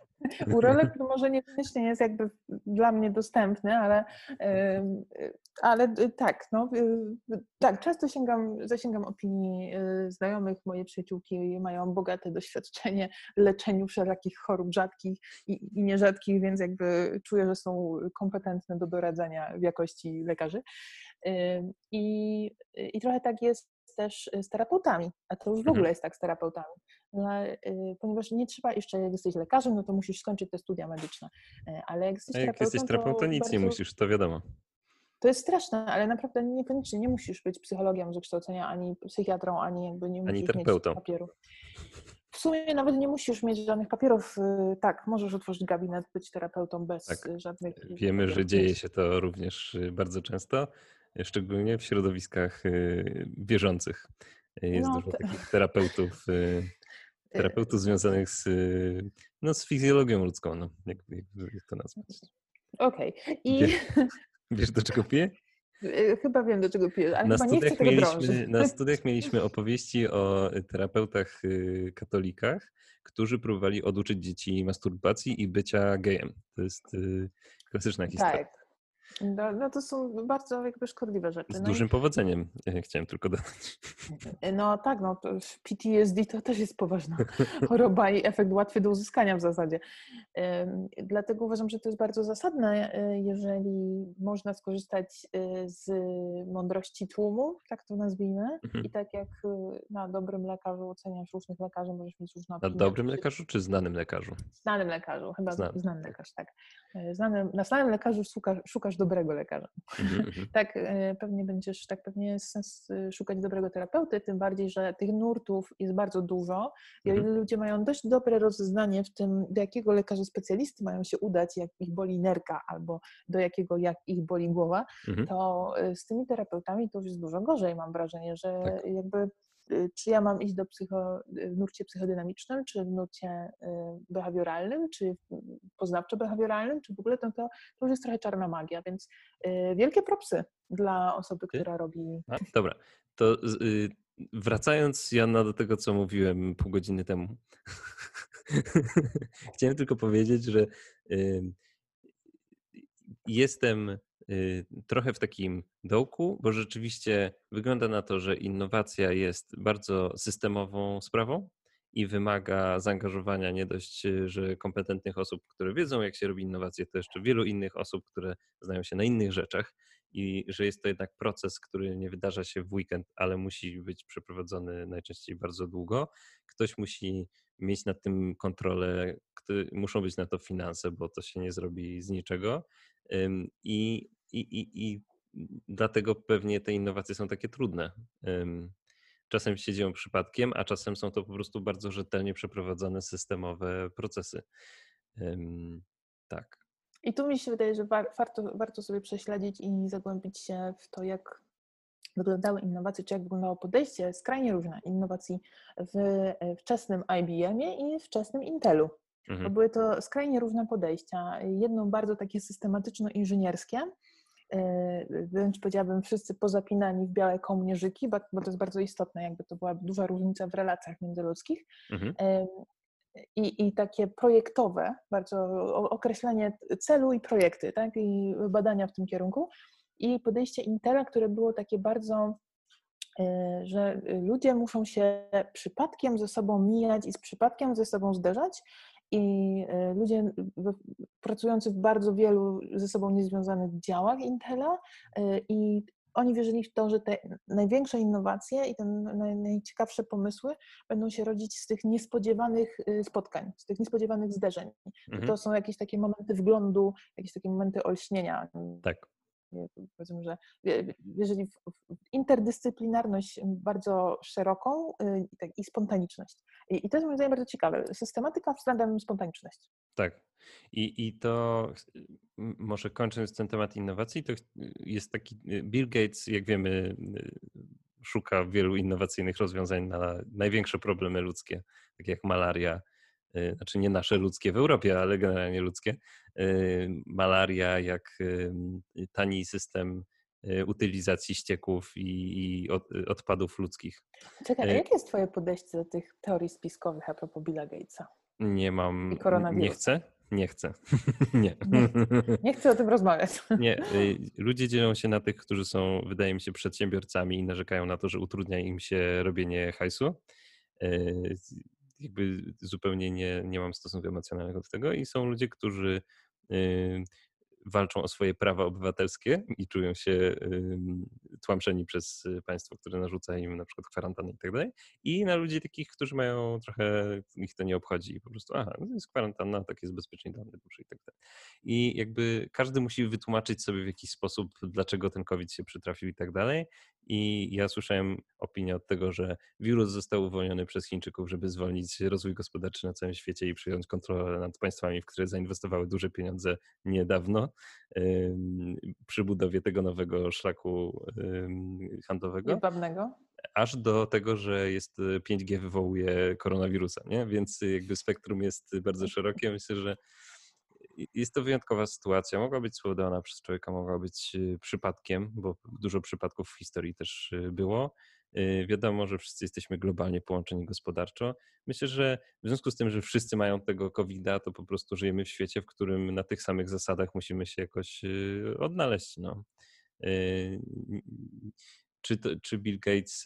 Speaker 2: Urolog może niekoniecznie jest jakby dla mnie dostępny, ale, y, ale tak, no, y, tak, często sięgam, zasięgam opinii y, znajomych, moje przyjaciółki mają bogate doświadczenie w leczeniu wszelakich chorób rzadkich i, i nierzadkich, więc jakby czuję, że są kompetentne do doradzania w jakości lekarzy. I, I trochę tak jest też z terapeutami, a to już w
Speaker 1: Mhm.
Speaker 2: ogóle jest tak z terapeutami. Ale, y, ponieważ nie trzeba jeszcze, jak jesteś lekarzem, no to musisz skończyć te studia medyczne. Y, Ale jak jesteś
Speaker 1: jak
Speaker 2: terapeutą,
Speaker 1: jesteś terapeutą,
Speaker 2: to
Speaker 1: nic nie
Speaker 2: bardzo-
Speaker 1: musisz, to wiadomo.
Speaker 2: To jest straszne, ale naprawdę niekoniecznie nie musisz być psychologiem z wykształcenia, ani psychiatrą, ani jakby nie musisz
Speaker 1: terapeutą.
Speaker 2: mieć papierów. W sumie nawet nie musisz mieć żadnych papierów. y, Tak, możesz otworzyć gabinet, być terapeutą bez
Speaker 1: Tak.
Speaker 2: żadnych.
Speaker 1: Wiemy, że
Speaker 2: papierów.
Speaker 1: dzieje się to również y, bardzo często, y, szczególnie w środowiskach wierzących. Y, Jest
Speaker 2: No,
Speaker 1: dużo takich terapeutów, terapeutów związanych z, y, no, z fizjologią ludzką, no, jak, jak, to nazwać.
Speaker 2: Okej. I
Speaker 1: Wie- Wiesz, do czego piję?
Speaker 2: y, chyba wiem, do czego pijesz, ale
Speaker 1: Na
Speaker 2: chyba nie chcę tego
Speaker 1: mieliśmy,
Speaker 2: drążyć.
Speaker 1: na studiach mieliśmy opowieści o terapeutach y, katolikach, którzy próbowali oduczyć dzieci masturbacji i bycia gejem. To jest y, klasyczna historia.
Speaker 2: Tak. No, no to są bardzo jakby szkodliwe rzeczy.
Speaker 1: Z
Speaker 2: No i-
Speaker 1: dużym powodzeniem, e, chciałem tylko dodać.
Speaker 2: No tak, no PTSD to też jest poważna choroba i efekt łatwy do uzyskania w zasadzie. Dlatego uważam, że to jest bardzo zasadne, y, jeżeli można skorzystać z mądrości tłumu, tak to nazwijmy.
Speaker 1: Mhm.
Speaker 2: I tak jak na dobrym lekarzu oceniasz różnych lekarzy, możesz mieć różne
Speaker 1: Na
Speaker 2: opinie.
Speaker 1: dobrym lekarzu czy znanym lekarzu?
Speaker 2: Znanym lekarzu, chyba
Speaker 1: Znanym,
Speaker 2: znany
Speaker 1: tak.
Speaker 2: lekarz, tak. Y, Znanym, na znanym lekarzu szukasz, szukasz dobrego lekarza.
Speaker 1: Mhm, mhm.
Speaker 2: Tak, e, pewnie będziesz, tak pewnie jest sens e, szukać dobrego terapeuty, tym bardziej, że tych nurtów jest bardzo dużo. I o
Speaker 1: Mhm.
Speaker 2: ile ludzie mają dość dobre rozeznanie w tym, do jakiego lekarza specjalisty mają się udać, jak ich boli nerka, albo do jakiego, jak ich boli głowa, to e, z tymi terapeutami to już jest dużo gorzej. Mam wrażenie, że
Speaker 1: Tak.
Speaker 2: jakby czy ja mam iść do psycho, w nurcie psychodynamicznym, czy w nurcie e, behawioralnym, czy poznawczo-behawioralnym, czy w ogóle to, to, to już jest trochę czarna magia, więc wielkie propsy dla osoby, która robi.
Speaker 1: A, dobra, to y, wracając Joanna do tego, co mówiłem pół godziny temu. Chciałem tylko powiedzieć, że y, jestem y, trochę w takim dołku, bo rzeczywiście wygląda na to, że innowacja jest bardzo systemową sprawą i wymaga zaangażowania nie dość, y, że kompetentnych osób, które wiedzą, jak się robi innowacje, to jeszcze wielu innych osób, które znają się na innych rzeczach i że jest to jednak proces, który nie wydarza się w weekend, ale musi być przeprowadzony najczęściej bardzo długo. Ktoś musi mieć nad tym kontrolę, muszą być na to finanse, bo to się nie zrobi z niczego. I, i, i, i dlatego pewnie te innowacje są takie trudne. Czasem się dzieją przypadkiem, a czasem są to po prostu bardzo rzetelnie przeprowadzone systemowe procesy. Tak.
Speaker 2: I tu mi się wydaje, że war, warto, warto sobie prześledzić i zagłębić się w to, jak wyglądały innowacje, czy jak wyglądało podejście skrajnie różne innowacji w e, wczesnym IBM-ie i wczesnym Intelu. Bo
Speaker 1: Mhm.
Speaker 2: były to skrajnie różne podejścia. Jedno bardzo takie systematyczno-inżynierskie, wręcz powiedziałabym wszyscy pozapinani w białe kołnierzyki, bo bo to jest bardzo istotne, jakby to była duża różnica w relacjach międzyludzkich.
Speaker 1: Mhm.
Speaker 2: Em, I, I takie projektowe, bardzo określenie celu i projekty, tak? I badania w tym kierunku. I podejście Intela, które było takie bardzo, e, że ludzie muszą się przypadkiem ze sobą mijać i z przypadkiem ze sobą zderzać. I e, ludzie pracujący w bardzo wielu ze sobą niezwiązanych działach Intela e, i oni wierzyli w to, że te największe innowacje i te naj, najciekawsze pomysły będą się rodzić z tych niespodziewanych y, spotkań, z tych niespodziewanych zderzeń.
Speaker 1: Mhm.
Speaker 2: To są jakieś takie momenty wglądu, jakieś takie momenty olśnienia.
Speaker 1: Tak.
Speaker 2: Powiedzmy, że jeżeli interdyscyplinarność bardzo szeroką tak, i spontaniczność. I to jest moim zdaniem bardzo ciekawe. Systematyka względem spontaniczności.
Speaker 1: Tak. I, I to może kończąc ten temat innowacji, to jest taki Bill Gates, jak wiemy, szuka wielu innowacyjnych rozwiązań na największe problemy ludzkie, takie jak malaria, y, znaczy nie nasze ludzkie w Europie, ale generalnie ludzkie. Y, malaria, jak tani system y, utylizacji ścieków i, odpadów ludzkich.
Speaker 2: Czekaj, a jakie jest Twoje podejście do tych teorii spiskowych a propos Billa Gatesa?
Speaker 1: Nie mam, nie chcę, nie chcę.
Speaker 2: nie. nie. Nie chcę o tym rozmawiać.
Speaker 1: nie. Y, ludzie dzielą się na tych, którzy są, wydaje mi się, przedsiębiorcami i narzekają na to, że utrudnia im się robienie hajsu. Jakby zupełnie nie, nie mam stosunku emocjonalnego do tego. I są ludzie, którzy y, walczą o swoje prawa obywatelskie i czują się tłamszeni przez państwo, które narzuca im na przykład kwarantannę i tak dalej. I na ludzi takich, którzy mają trochę, ich to nie obchodzi i po prostu, aha, no jest kwarantanna, tak jest bezpiecznie dla mnie i tak dalej. I jakby każdy musi wytłumaczyć sobie w jakiś sposób, dlaczego ten COVID się przytrafił i tak dalej. I ja słyszałem opinię od tego, że wirus został uwolniony przez Chińczyków, żeby zwolnić rozwój gospodarczy na całym świecie i przyjąć kontrolę nad państwami, w które zainwestowały duże pieniądze niedawno przy budowie tego nowego szlaku handlowego.
Speaker 2: Jedwabnego.
Speaker 1: Aż do tego, że jest 5G y, wywołuje koronawirusa, nie? Więc jakby spektrum jest bardzo szerokie. Myślę, że jest to wyjątkowa sytuacja. Mogła być spowodowała przez człowieka, mogła być y, przypadkiem, bo dużo przypadków w historii też y, było. Y, wiadomo, że wszyscy jesteśmy globalnie połączeni gospodarczo. Myślę, że w związku z tym, że wszyscy mają tego COVID-a, to po prostu żyjemy w świecie, w którym na tych samych zasadach musimy się jakoś odnaleźć. No. Czy, to, czy Bill Gates,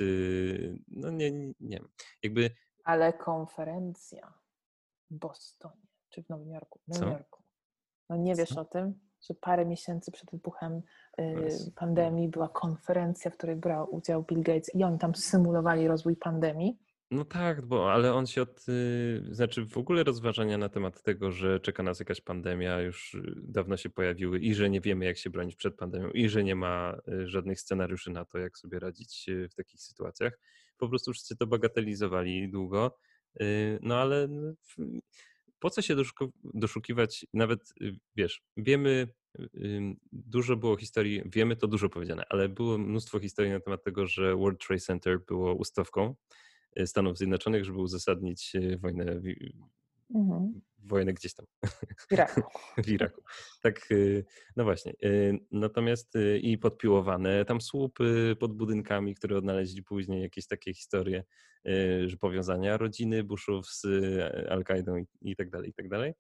Speaker 1: no nie, nie, wiem. Jakby...
Speaker 2: Ale konferencja w Bostonie, czy w Nowym Jorku? W Nowym Jorku. No nie wiesz Co? o tym, że parę miesięcy przed wybuchem y, pandemii była konferencja, w której brał udział Bill Gates i oni tam symulowali rozwój pandemii.
Speaker 1: No tak, bo ale on się od, y, znaczy w ogóle rozważania na temat tego, że czeka nas jakaś pandemia już y, dawno się pojawiły i że nie wiemy jak się bronić przed pandemią i że nie ma żadnych scenariuszy na to, jak sobie radzić w takich sytuacjach. Po prostu wszyscy to bagatelizowali długo, no ale po co się doszukiwać, nawet y, wiesz, wiemy, dużo było historii, wiemy to dużo powiedziane, ale było mnóstwo historii na temat tego, że World Trade Center było ustawką y, Stanów Zjednoczonych, żeby uzasadnić y, wojnę mhm wojnę gdzieś tam.
Speaker 2: W Iraku.
Speaker 1: w Iraku. Tak, y, no właśnie. Y, natomiast y, i podpiłowane tam słupy pod budynkami, które odnaleźli później, jakieś takie historie, że powiązania rodziny Bushów z Al-Kaidą i, i tak dalej, i tak dalej.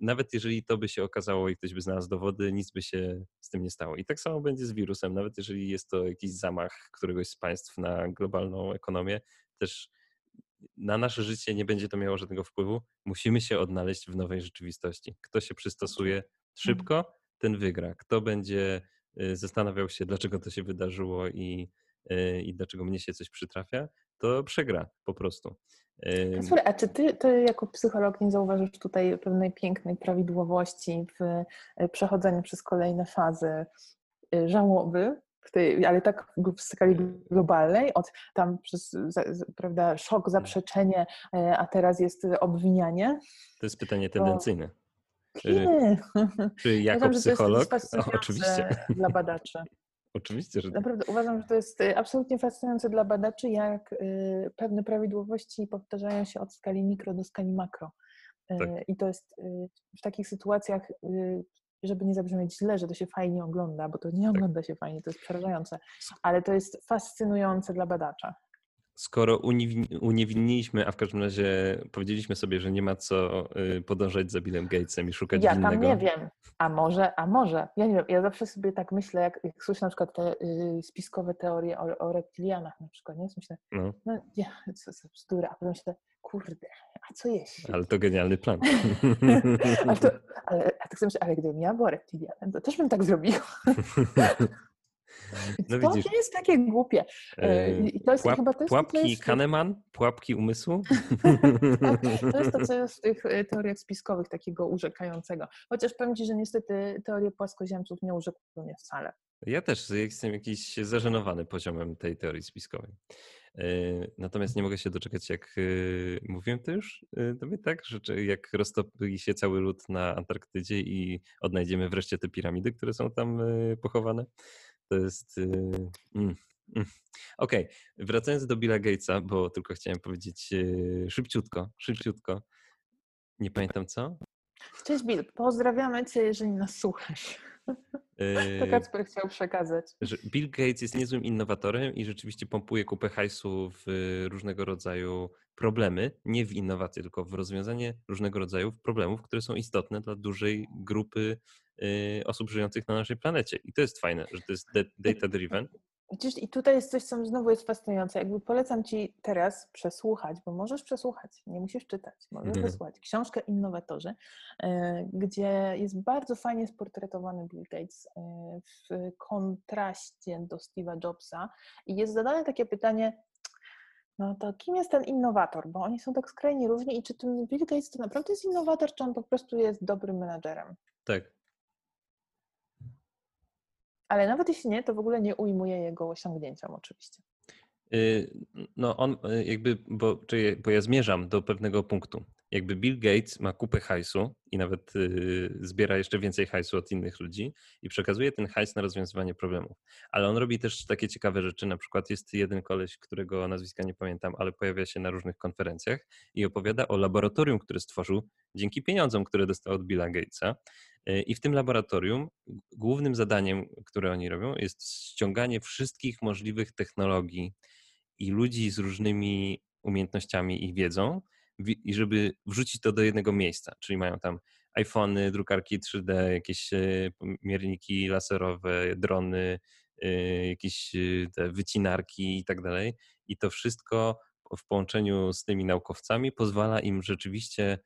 Speaker 1: Nawet jeżeli to by się okazało i ktoś by znalazł dowody, nic by się z tym nie stało. I tak samo będzie z wirusem, nawet jeżeli jest to jakiś zamach któregoś z państw na globalną ekonomię, też na nasze życie nie będzie to miało żadnego wpływu. Musimy się odnaleźć w nowej rzeczywistości. Kto się przystosuje mhm. szybko, ten wygra. Kto będzie y, zastanawiał się, dlaczego to się wydarzyło i, y, i dlaczego mnie się coś przytrafia, to przegra po prostu.
Speaker 2: Słuchaj, a czy ty, ty jako psycholog nie zauważysz tutaj pewnej pięknej prawidłowości w y, przechodzeniu przez kolejne fazy żałoby, tej, ale tak w skali globalnej, od tam przez prawda, szok, hmm. zaprzeczenie, e, a teraz jest obwinianie.
Speaker 1: To jest pytanie tendencyjne. Nie. Czy jako uważam, psycholog?
Speaker 2: O, oczywiście. Dla badaczy.
Speaker 1: Oczywiście, że
Speaker 2: tak. Naprawdę uważam, że to jest e, absolutnie fascynujące dla badaczy, jak e, pewne prawidłowości powtarzają się od skali mikro do skali makro. Tak. I to jest w takich sytuacjach żeby nie zabrzmieć źle, że to się fajnie ogląda, bo to nie tak. ogląda się fajnie, to jest przerażające, ale to jest fascynujące dla badacza.
Speaker 1: Skoro uniewinniliśmy, a w każdym razie powiedzieliśmy sobie, że nie ma co y, podążać za Billem Gatesem i szukać
Speaker 2: ja
Speaker 1: winnego.
Speaker 2: Ja tam nie wiem, a może, a może, ja nie wiem, ja zawsze sobie tak myślę, jak, jak słyszę na przykład te y, spiskowe teorie o, o reptilianach na przykład, nie? Myślę, no, no nie, co za bzdura, a potem myślę, kurde, a co jeśli?
Speaker 1: Ale to genialny plan.
Speaker 2: ale, to, ale, a tak sobie myślę, ale gdybym ja była reptilianem, to też bym tak zrobił. No to widzisz. nie jest takie głupie.
Speaker 1: I to jest chyba to jest pułapki to, jest... Kahneman, pułapki umysłu.
Speaker 2: tak, to jest to, co jest w tych teoriach spiskowych takiego urzekającego. Chociaż powiem Ci, że niestety teorie płaskoziemców nie urzekują mnie wcale.
Speaker 1: Ja też jestem jakiś zażenowany poziomem tej teorii spiskowej. E, natomiast nie mogę się doczekać, jak e, mówiłem to już e, tobie, tak? Że jak roztopi się cały lód na Antarktydzie i odnajdziemy wreszcie te piramidy, które są tam pochowane. To jest. Mm, mm. Okej, okay. wracając do Billa Gatesa, bo tylko chciałem powiedzieć szybciutko, szybciutko. Nie pamiętam co.
Speaker 2: Cześć Bill, pozdrawiamy Cię, jeżeli nas słuchasz. To yy, Kacper chciał przekazać.
Speaker 1: Że Bill Gates jest niezłym innowatorem i rzeczywiście pompuje kupę hajsu w różnego rodzaju problemy, nie w innowacje, tylko w rozwiązanie różnego rodzaju problemów, które są istotne dla dużej grupy yy, osób żyjących na naszej planecie. I to jest fajne, że to jest data driven.
Speaker 2: Widzisz, i tutaj jest coś, co znowu jest fascynujące. Jakby polecam Ci teraz przesłuchać, bo możesz przesłuchać, nie musisz czytać, możesz mhm. przesłuchać książkę Innowatorzy, e, gdzie jest bardzo fajnie sportretowany Bill Gates e, w kontraście do Steve'a Jobsa i jest zadane takie pytanie, no to kim jest ten innowator? Bo oni są tak skrajnie różni i czy ten Bill Gates to naprawdę jest innowator, czy on po prostu jest dobrym menadżerem?
Speaker 1: Tak,
Speaker 2: ale nawet jeśli nie, to w ogóle nie ujmuje jego osiągnięciom oczywiście.
Speaker 1: Y, no on y, jakby, bo, bo ja zmierzam do pewnego punktu. Jakby Bill Gates ma kupę hajsu i nawet y, zbiera jeszcze więcej hajsu od innych ludzi i przekazuje ten hajs na rozwiązywanie problemów. Ale on robi też takie ciekawe rzeczy. Na przykład jest jeden koleś, którego nazwiska nie pamiętam, ale pojawia się na różnych konferencjach i opowiada o laboratorium, które stworzył dzięki pieniądzom, które dostał od Billa Gatesa. E, I w tym laboratorium głównym zadaniem, które oni robią, jest ściąganie wszystkich możliwych technologii i ludzi z różnymi umiejętnościami i wiedzą, i żeby wrzucić to do jednego miejsca. Czyli mają tam iPhony, drukarki 3D, jakieś e, mierniki laserowe, drony, e, jakieś te wycinarki i tak dalej. I to wszystko w połączeniu z tymi naukowcami pozwala im rzeczywiście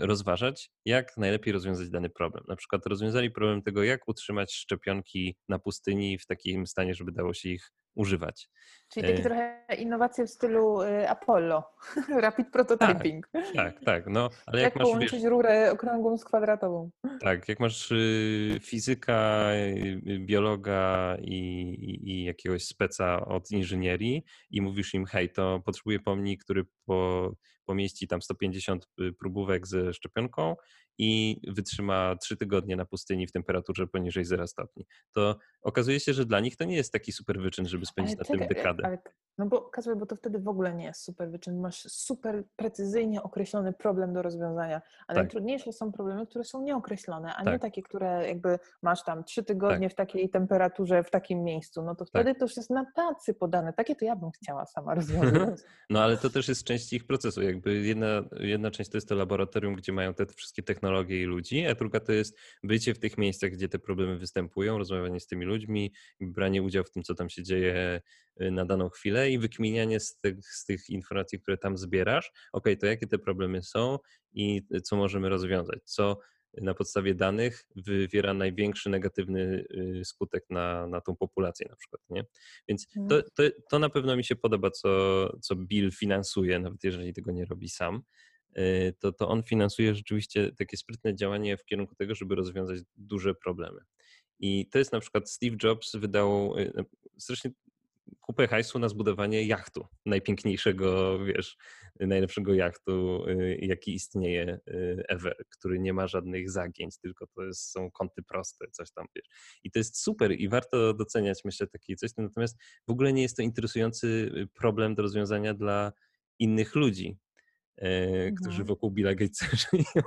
Speaker 1: rozważać, jak najlepiej rozwiązać dany problem. Na przykład rozwiązali problem tego, jak utrzymać szczepionki na pustyni w takim stanie, żeby dało się ich używać.
Speaker 2: Czyli takie y, trochę innowacje w stylu y, Apollo, rapid prototyping.
Speaker 1: Tak, tak, tak. No,
Speaker 2: ale jak, jak masz, połączyć wiesz, rurę okrągłą z kwadratową.
Speaker 1: Tak, jak masz fizyka, biologa i, i, i, jakiegoś speca od inżynierii i mówisz im, hej, to potrzebuję pomnik, który po pomieści tam 150 y, próbówek ze szczepionką i wytrzyma 3 tygodnie na pustyni w temperaturze poniżej 0 stopni. To okazuje się, że dla nich to nie jest taki super wyczyn, żeby spędzić ale na czekaj, tym dekadę. Ale,
Speaker 2: no bo Kasper, bo to wtedy w ogóle nie jest super wyczyn. Masz super precyzyjnie określony problem do rozwiązania, ale tak. najtrudniejsze są problemy, które są nieokreślone, a tak. nie takie, które jakby masz tam 3 tygodnie tak. w takiej temperaturze, w takim miejscu. No to wtedy tak. to już jest na tacy podane. Takie to ja bym chciała sama rozwiązać.
Speaker 1: no ale to też jest część ich procesu. Jakby jedna, jedna część to jest to laboratorium, gdzie mają te wszystkie technologie i ludzi, a druga to jest bycie w tych miejscach, gdzie te problemy występują, rozmawianie z tymi ludźmi, branie udziału w tym, co tam się dzieje y, na daną chwilę i wykminianie z tych, z tych informacji, które tam zbierasz, ok, to jakie te problemy są i co możemy rozwiązać, co na podstawie danych wywiera największy negatywny y, skutek na, na tą populację na przykład, nie? Więc to, mhm. to, to na pewno mi się podoba, co, co Bill finansuje, nawet jeżeli tego nie robi sam, to, to on finansuje rzeczywiście takie sprytne działanie w kierunku tego, żeby rozwiązać duże problemy. I to jest na przykład Steve Jobs wydał y, strasznie kupę hajsu na zbudowanie jachtu, najpiękniejszego, wiesz, najlepszego jachtu, y, jaki istnieje y, ever, który nie ma żadnych zagięć, tylko to jest, są kąty proste, coś tam, wiesz. I to jest super i warto doceniać, myślę, takie coś, natomiast w ogóle nie jest to interesujący problem do rozwiązania dla innych ludzi, mhm. którzy wokół Billa Gatesa żyją.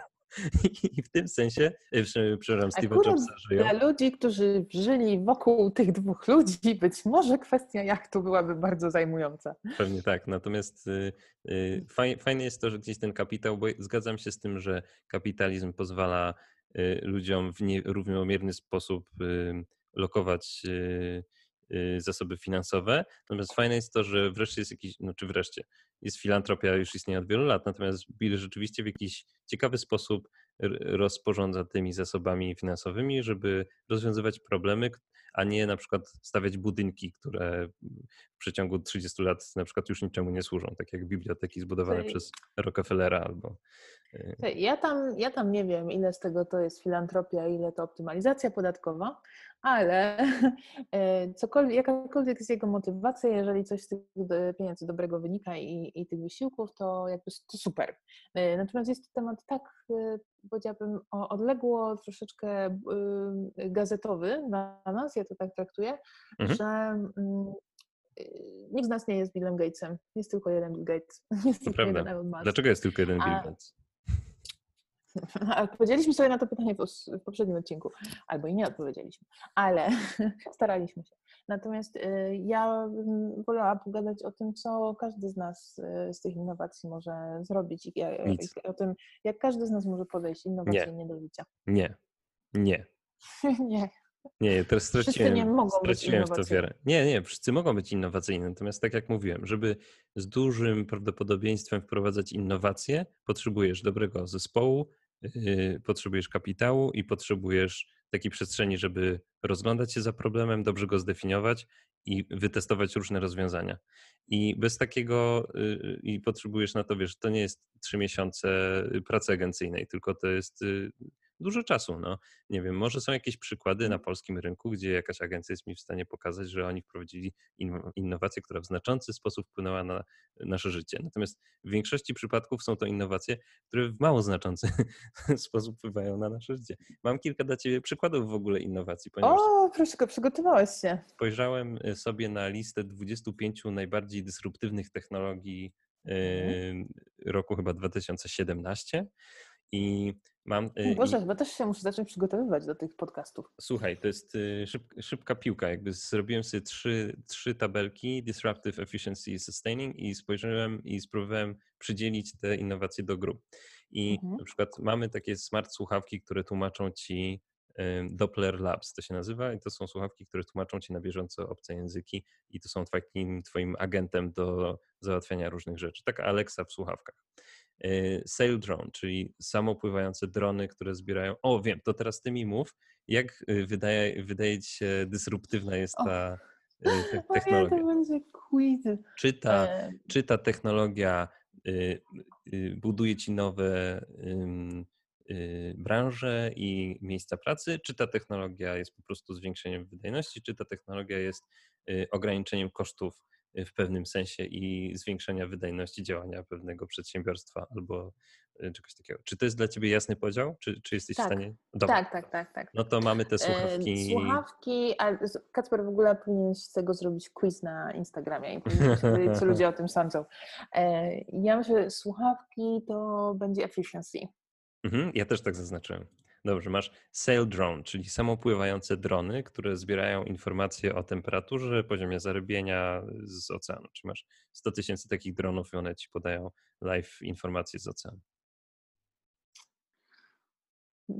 Speaker 1: I w tym sensie, e, przepraszam, Steve'a Jobsa żyją.
Speaker 2: Dla ludzi, którzy żyli wokół tych dwóch ludzi, być może kwestia jachtu byłaby bardzo zajmująca.
Speaker 1: Pewnie tak, natomiast y, y, fajne jest to, że gdzieś ten kapitał, bo zgadzam się z tym, że kapitalizm pozwala y, ludziom w nierównomierny sposób lokować zasoby finansowe. Natomiast fajne jest to, że wreszcie jest jakiś, no czy wreszcie, jest filantropia, już istnieje od wielu lat, natomiast Bill rzeczywiście w jakiś ciekawy sposób rozporządza tymi zasobami finansowymi, żeby rozwiązywać problemy, a nie na przykład stawiać budynki, które w przeciągu 30 lat na przykład już niczemu nie służą, tak jak biblioteki zbudowane przez Rockefellera albo
Speaker 2: y, ja tam, ja tam nie wiem, ile z tego to jest filantropia, ile to optymalizacja podatkowa, ale e, cokolwiek, jakakolwiek jest jego motywacja, jeżeli coś z tych pieniędzy dobrego wynika i, i tych wysiłków, to jakby to super. E, natomiast jest to temat tak, e, powiedziałabym, odległo troszeczkę gazetowy dla nas, ja to tak traktuję, mhm. że mm, nikt z nas nie jest Billem Gatesem. Jest tylko jeden Bill Gates. Jest
Speaker 1: to prawda. Dlaczego jest tylko jeden Bill Gates?
Speaker 2: Odpowiedzieliśmy sobie na to pytanie w, poprzednim odcinku, albo i nie odpowiedzieliśmy, ale staraliśmy się. Natomiast y, ja bym wolała pogadać o tym, co każdy z nas y, z tych innowacji może zrobić i, o tym, jak każdy z nas może podejść innowacyjnie
Speaker 1: nie.
Speaker 2: do życia.
Speaker 1: Nie, nie.
Speaker 2: nie.
Speaker 1: Nie, teraz straciłem, nie mogą straciłem w to wiarę. Nie, nie, wszyscy mogą być innowacyjni, natomiast tak jak mówiłem, żeby z dużym prawdopodobieństwem wprowadzać innowacje, potrzebujesz dobrego zespołu, potrzebujesz kapitału i potrzebujesz takiej przestrzeni, żeby rozglądać się za problemem, dobrze go zdefiniować i wytestować różne rozwiązania. I bez takiego, yy, i potrzebujesz na to, wiesz, to nie jest trzy miesiące pracy agencyjnej, tylko to jest dużo czasu. No. Nie wiem, może są jakieś przykłady na mhm. polskim rynku, gdzie jakaś agencja jest mi w stanie pokazać, że oni wprowadzili innowację, która w znaczący sposób wpłynęła na nasze życie. Natomiast w większości przypadków są to innowacje, które w mało znaczący sposób wpływają na nasze życie. Mam kilka dla Ciebie przykładów w ogóle innowacji.
Speaker 2: O, proszę, przygotowałeś się.
Speaker 1: Spojrzałem y, sobie na listę 25 najbardziej dysruptywnych technologii mhm. roku chyba 2017 i mam.
Speaker 2: Y, Boże, i... chyba też się muszę zacząć przygotowywać do tych podcastów.
Speaker 1: Słuchaj, to jest y, szyb, szybka piłka. Jakby zrobiłem sobie trzy, trzy tabelki: Disruptive Efficiency Sustaining i spojrzałem i spróbowałem przydzielić te innowacje do grup. I mhm. na przykład mamy takie smart słuchawki, które tłumaczą ci Doppler Labs to się nazywa i to są słuchawki, które tłumaczą ci na bieżąco obce języki i to są takim twoim agentem do załatwiania różnych rzeczy. Taka Alexa w słuchawkach. Y, sail drone, czyli samopływające drony, które zbierają. O, wiem, to teraz ty mi mów, jak y, wydaje, wydaje ci się dysruptywna jest ta
Speaker 2: o, te, technologia? to będzie quiz.
Speaker 1: Czy ta, e... czy ta technologia y, y, buduje ci nowe y, branże i miejsca pracy, czy ta technologia jest po prostu zwiększeniem wydajności, czy ta technologia jest y, ograniczeniem kosztów w pewnym sensie i zwiększenia wydajności działania pewnego przedsiębiorstwa albo e, czegoś takiego. Czy to jest dla Ciebie jasny podział? Czy, czy jesteś
Speaker 2: tak.
Speaker 1: w stanie?
Speaker 2: Dobra. Tak, tak, tak, tak.
Speaker 1: No to mamy te słuchawki.
Speaker 2: Słuchawki, a Kacper w ogóle powinien z tego zrobić quiz na Instagramie i powiedzieć, co ludzie o tym sądzą. E, ja myślę, że słuchawki to będzie efficiency.
Speaker 1: Mhm, ja też tak zaznaczyłem. Dobrze, masz sail drone, czyli samopływające drony, które zbierają informacje o temperaturze, poziomie zarybienia z oceanu. Czy masz 100 tysięcy takich dronów i one ci podają live informacje z oceanu?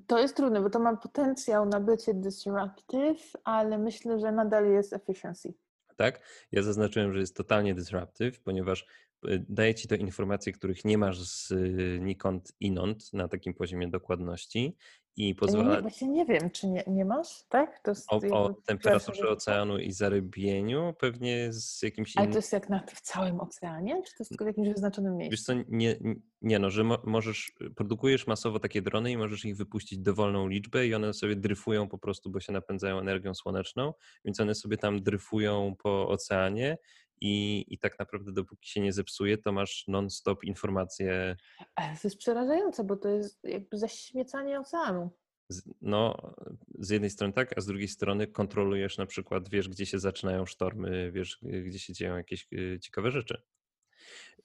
Speaker 2: To jest trudne, bo to ma potencjał na bycie disruptive, ale myślę, że nadal jest efficiency.
Speaker 1: Tak? Ja zaznaczyłem, że jest totalnie disruptive, ponieważ y, daje ci to informacje, których nie masz z y, nikąd inąd na takim poziomie dokładności i pozwala...
Speaker 2: Nie, właśnie nie wiem, czy nie, nie masz, tak?
Speaker 1: To jest o, o temperaturze oceanu i zarybieniu pewnie z jakimś
Speaker 2: innym... Ale to jest jak na w całym oceanie, czy to jest tylko w jakimś wyznaczonym miejscu?
Speaker 1: Wiesz co, nie, nie no, że mo możesz, produkujesz masowo takie drony i możesz ich wypuścić dowolną liczbę i one sobie dryfują po prostu, bo się napędzają energią słoneczną, więc one sobie tam dryfują po oceanie i, i tak naprawdę dopóki się nie zepsuje, to masz non-stop informacje.
Speaker 2: Ale to jest przerażające, bo to jest jakby zaśmiecanie oceanu.
Speaker 1: No, z jednej strony tak, a z drugiej strony kontrolujesz na przykład, wiesz, gdzie się zaczynają sztormy, wiesz, gdzie się dzieją jakieś y, ciekawe rzeczy.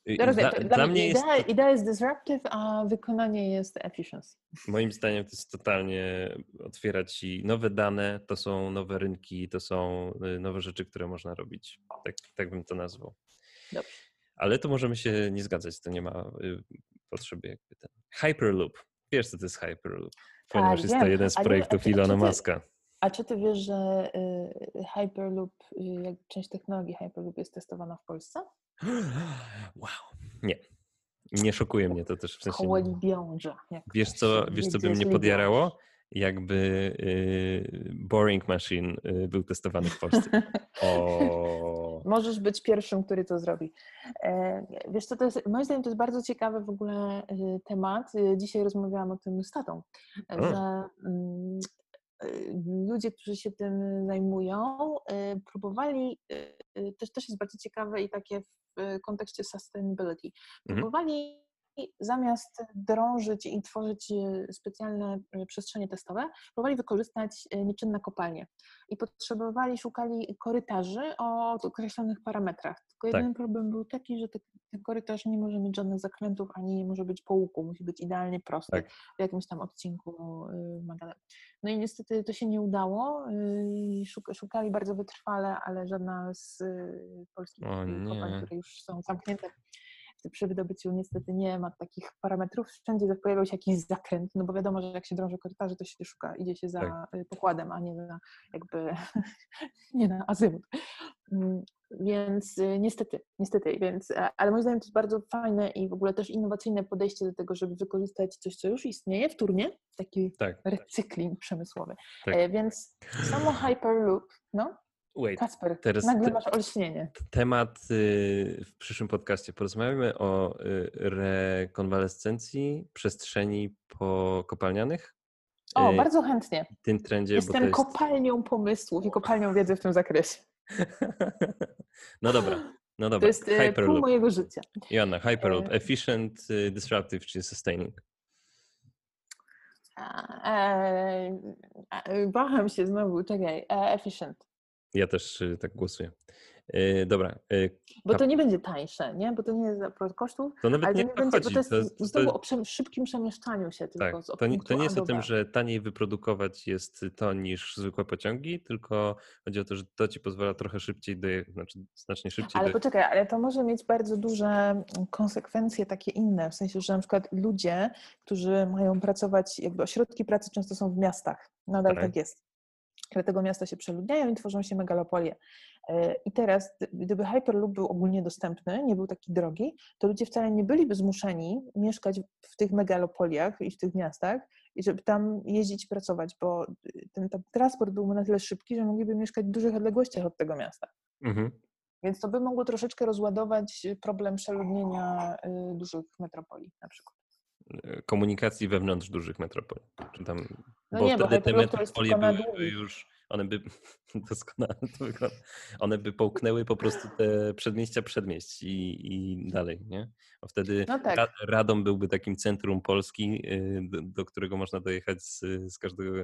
Speaker 2: Rozumiem, dla, dla, mnie idea, jest... idea jest disruptive, a wykonanie jest efficiency.
Speaker 1: Moim zdaniem to jest totalnie otwierać ci nowe dane, to są nowe rynki, to są y, nowe rzeczy, które można robić. Tak, tak bym to nazwał.
Speaker 2: Dobrze.
Speaker 1: Ale to możemy się nie zgadzać, to nie ma y, potrzeby jakby ten. Hyperloop. Wiesz, co to jest Hyperloop? Ponieważ tak, jest to jeden z projektów Ilona Maska.
Speaker 2: A czy ty wiesz, że y, Hyperloop, część technologii Hyperloop jest testowana w Polsce?
Speaker 1: Wow. Nie. Nie szokuje mnie to też w sensie.
Speaker 2: Koło Libiąża.
Speaker 1: Wiesz co, wiesz co by mnie podjarało? Jakby y, Boring Machine y, był testowany w Polsce.
Speaker 2: O. Możesz być pierwszym, który to zrobi. E, wiesz co, to jest, moim zdaniem to jest bardzo ciekawy w ogóle y, temat. Dzisiaj rozmawiałam o tym z tatą, że mm, ludzie, którzy się tym zajmują, próbowali, też, też jest bardzo ciekawe i takie w kontekście sustainability, mhm. Próbowali zamiast drążyć i tworzyć e, specjalne e, przestrzenie testowe, próbowali wykorzystać e, nieczynne kopalnie i potrzebowali, szukali korytarzy o określonych parametrach. Tylko tak. jeden problem był taki, że ten korytarz nie może mieć żadnych zakrętów, ani nie może być po łuku, musi być idealnie prosty tak. w jakimś tam odcinku Magdaleny. No i niestety to się nie udało. Szukali bardzo wytrwale, ale żadna z polskich kopalń, które już są zamknięte przy wydobyciu niestety nie ma takich parametrów. Wszędzie pojawiał się jakiś zakręt, no bo wiadomo, że jak się drąży korytarze, to się szuka, idzie się za tak. Y, pokładem, a nie na jakby nie na azymut. Mm, więc y, niestety, niestety, więc, e, ale moim zdaniem to jest bardzo fajne i w ogóle też innowacyjne podejście do tego, żeby wykorzystać coś, co już istnieje w turnie, taki tak, recykling tak. przemysłowy. Więc samo Hyperloop, no, Wait, Kasper, teraz nagle masz olśnienie.
Speaker 1: Temat y, w przyszłym podcaście. Porozmawiamy o y, rekonwalescencji przestrzeni pokopalnianych.
Speaker 2: O, y, bardzo chętnie.
Speaker 1: W tym trendzie.
Speaker 2: Jestem jest... kopalnią pomysłów i kopalnią wiedzy w tym zakresie.
Speaker 1: no dobra, no dobra.
Speaker 2: To jest Hyperloop. pół mojego życia.
Speaker 1: Joanna, Hyperloop. E... Efficient, disruptive czy sustaining?
Speaker 2: E, e, waham się znowu, czekaj. E, efficient.
Speaker 1: Ja też y, tak głosuję. Yy, dobra. Yy,
Speaker 2: bo to nie będzie tańsze, nie? Bo to nie jest za kosztów, to nawet ale nie, to nie będzie, bo to jest to, znowu to, o szybkim przemieszczaniu się tylko
Speaker 1: tak, z to, nie, to nie jest o tym, że taniej wyprodukować jest to niż zwykłe pociągi, tylko chodzi o to, że to ci pozwala trochę szybciej dojechać, znaczy znacznie szybciej
Speaker 2: Ale poczekaj, ale to może mieć bardzo duże mm, konsekwencje takie inne, w sensie, że na przykład ludzie, którzy mają pracować, jakby ośrodki pracy często są w miastach, nadal tak, tak jest tego miasta się przeludniają i tworzą się megalopolie. E, I teraz, gdyby Hyperloop był ogólnie dostępny, nie był taki drogi, to ludzie wcale nie byliby zmuszeni mieszkać w tych megalopoliach i w tych miastach, i żeby tam jeździć i pracować, bo ten, ten transport byłby na tyle szybki, że mogliby mieszkać w dużych odległościach od tego miasta. Mhm. Więc to by mogło troszeczkę rozładować problem przeludnienia y, dużych metropolii na przykład
Speaker 1: komunikacji wewnątrz dużych metropolii. Czy tam, no bo nie, wtedy bo te metropolie były już, one by doskonale to wygląda, one by połknęły po prostu te przedmieścia przedmieść i, i dalej, nie? Bo wtedy no tak. Radom byłby takim centrum Polski, y, do, do którego można dojechać z, z każdego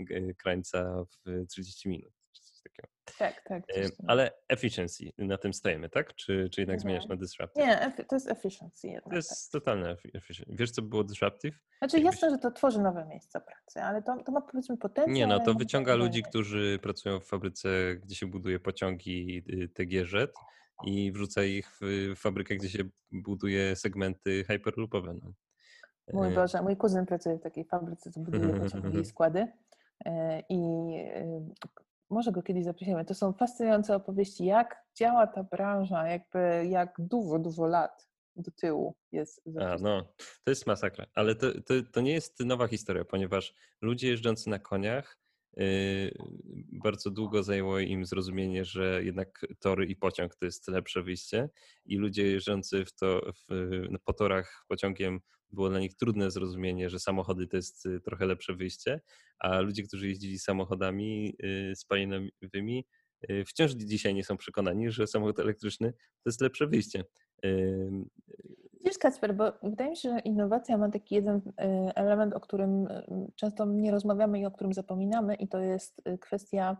Speaker 1: y, krańca w 30 minut
Speaker 2: takiego. Tak, tak.
Speaker 1: Ale efficiency, na tym stajemy, tak? Czy, czy jednak mhm. zmieniasz na disruptive?
Speaker 2: Nie, to jest efficiency jednak.
Speaker 1: To jest tak. totalne efficiency. Wiesz, co było disruptive?
Speaker 2: Znaczy Jakbyś... jasne, że to tworzy nowe miejsca pracy, ale to, to ma powiedzmy potencjał.
Speaker 1: Nie, no to wyciąga ludzi, którzy pracują w fabryce, gdzie się buduje pociągi y, TGZ i wrzuca ich w fabrykę, gdzie się buduje segmenty hyperloopowe. No.
Speaker 2: Mój Boże, mój kuzyn pracuje w takiej fabryce, co buduje pociągi i składy. E, I y, może go kiedyś zaprosimy. To są fascynujące opowieści, jak działa ta branża, jakby jak dużo, dużo lat do tyłu jest.
Speaker 1: A, no, to jest masakra. Ale to, to, to nie jest nowa historia, ponieważ ludzie jeżdżący na koniach bardzo długo zajęło im zrozumienie, że jednak tory i pociąg to jest lepsze wyjście i ludzie jeżdżący w to, w, po torach pociągiem było dla nich trudne zrozumienie, że samochody to jest y, trochę lepsze wyjście, a ludzie, którzy jeździli samochodami y, spalinowymi, y, wciąż dzisiaj nie są przekonani, że samochód elektryczny to jest lepsze wyjście.
Speaker 2: Wiesz, Kacper, bo wydaje mi się, że innowacja ma taki jeden element, o którym często nie rozmawiamy i o którym zapominamy, i to jest kwestia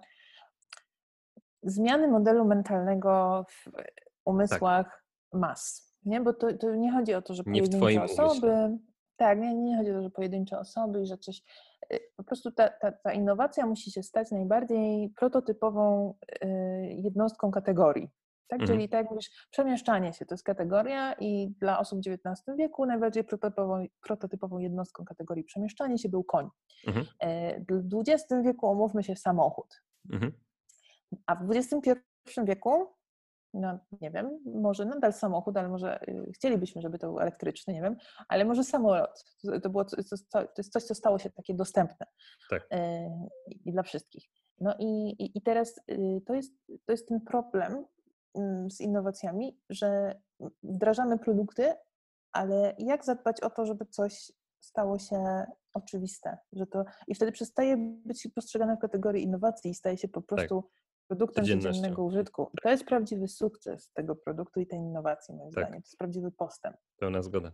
Speaker 2: zmiany modelu mentalnego w umysłach tak. mas. Nie, bo to, to nie chodzi o to, że pojedyncze osoby. Umyśle. Tak, nie, nie chodzi o to, że pojedyncze osoby i że coś. Y, po prostu ta, ta, ta innowacja musi się stać najbardziej prototypową y, jednostką kategorii. Tak, mhm. czyli tak jak mówisz, przemieszczanie się to jest kategoria i dla osób w XIX wieku najbardziej prototypową, prototypową jednostką kategorii przemieszczanie się był koń. Mhm. E, w XX wieku omówmy się samochód. Mhm. A w XXI wieku no nie wiem, może nadal samochód, ale może y, chcielibyśmy, żeby to był elektryczny, nie wiem, ale może samolot. To, było, to, jest coś, co stało się takie dostępne
Speaker 1: tak.
Speaker 2: E, i dla wszystkich. No i, i, i teraz y, to jest, to jest ten problem z innowacjami, że wdrażamy produkty, ale jak zadbać o to, żeby coś stało się oczywiste, że to i wtedy przestaje być postrzegane w kategorii innowacji i staje się po tak. prostu tak. produktem codziennego użytku. To jest prawdziwy sukces tego produktu i tej innowacji, moim tak. zdaniem. To jest prawdziwy postęp.
Speaker 1: Pełna zgoda.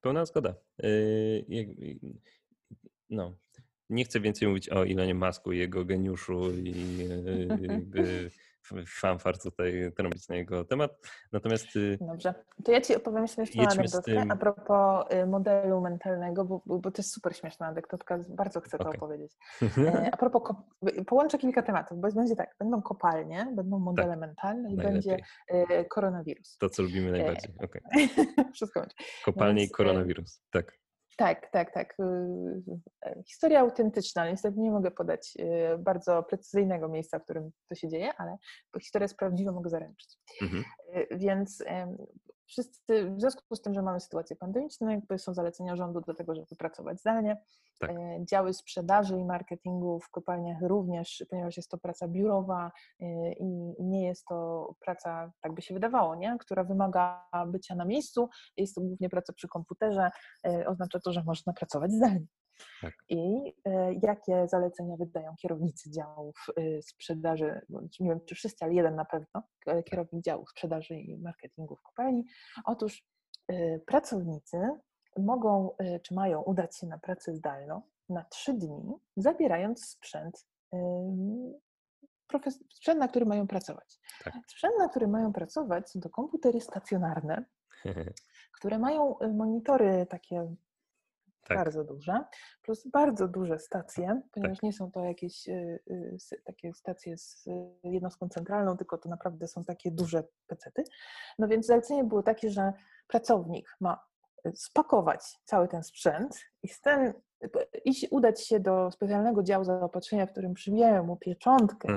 Speaker 1: Pełna zgoda. Yy, no. Nie chcę więcej mówić o Elonie Masku i jego geniuszu i yy, fanfar tutaj trąbić na jego temat. Natomiast. Y,
Speaker 2: Dobrze. To ja Ci opowiem śmieszną anegdotkę tym... a propos y, modelu mentalnego, bo, bo to jest super śmieszna anegdotka, bardzo chcę to okay. opowiedzieć. E, a propos, połączę kilka tematów, bo będzie tak, będą kopalnie, będą modele tak. mentalne i będzie koronawirus.
Speaker 1: To, co lubimy e, najbardziej. Okay.
Speaker 2: Wszystko będzie.
Speaker 1: Kopalnie Więc, i koronawirus, tak.
Speaker 2: Tak, tak, tak. Y, y, historia autentyczna, niestety nie mogę podać y, bardzo precyzyjnego miejsca, w którym to się dzieje, ale historia jest prawdziwa, mogę zaręczyć. Mhm. Więc wszyscy, w związku z tym, że mamy sytuację pandemiczną, jakby są zalecenia rządu do tego, żeby pracować zdalnie. Tak. E, działy sprzedaży i marketingu w kopalniach również, ponieważ jest to praca biurowa e, i nie jest to praca, tak by się wydawało, nie? która wymaga bycia na miejscu, jest to głównie praca przy komputerze, e, oznacza to, że można pracować zdalnie. Tak. I jakie zalecenia wydają kierownicy działów sprzedaży, nie wiem czy wszyscy, ale jeden na pewno, kierownik działu sprzedaży i marketingu w kopalni. Otóż pracownicy mogą czy mają udać się na pracę zdalną na trzy dni, zabierając sprzęt, sprzęt, na którym mają pracować. Tak. Sprzęt, na którym mają pracować, to komputery stacjonarne, które mają monitory takie tak. bardzo duże, plus bardzo duże stacje, ponieważ tak. nie są to jakieś y, y, takie stacje z jednostką centralną, tylko to naprawdę są takie duże pecety. No więc zalecenie było takie, że pracownik ma spakować cały ten sprzęt i ten, iść, udać się do specjalnego działu zaopatrzenia, w którym przybijają mu pieczątkę,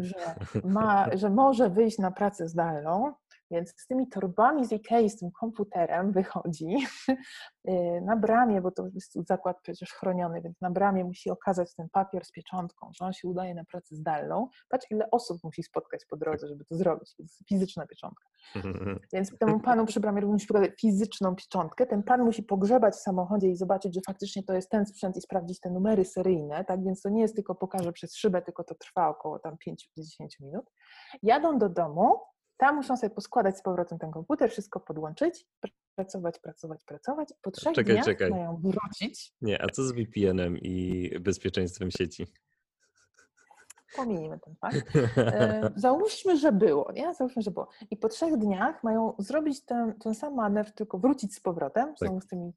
Speaker 2: że, ma, że może wyjść na pracę zdalną, więc z tymi torbami z Ikei, z tym komputerem wychodzi y, na bramie, bo to jest zakład przecież chroniony, więc na bramie musi okazać ten papier z pieczątką, że on się udaje na pracę zdalną. Patrz, ile osób musi spotkać po drodze, żeby to zrobić. To jest fizyczna pieczątka. Więc temu panu przy bramie musi pokazać fizyczną pieczątkę. Ten pan musi pogrzebać w samochodzie i zobaczyć, że faktycznie to jest ten sprzęt i sprawdzić te numery seryjne, tak? Więc to nie jest tylko pokaże przez szybę, tylko to trwa około tam 5-10 minut. Jadą do domu, tam muszą sobie poskładać z powrotem ten komputer, wszystko podłączyć, pracować, pracować, pracować. Po trzech czekaj, dniach czekaj. mają wrócić.
Speaker 1: Nie, a co z VPN-em i bezpieczeństwem sieci?
Speaker 2: Pominijmy ten fakt. E, załóżmy, że było, nie? Załóżmy, że było. I po trzech dniach mają zrobić ten, ten sam manewr, tylko wrócić z powrotem, tak. znowu z tymi,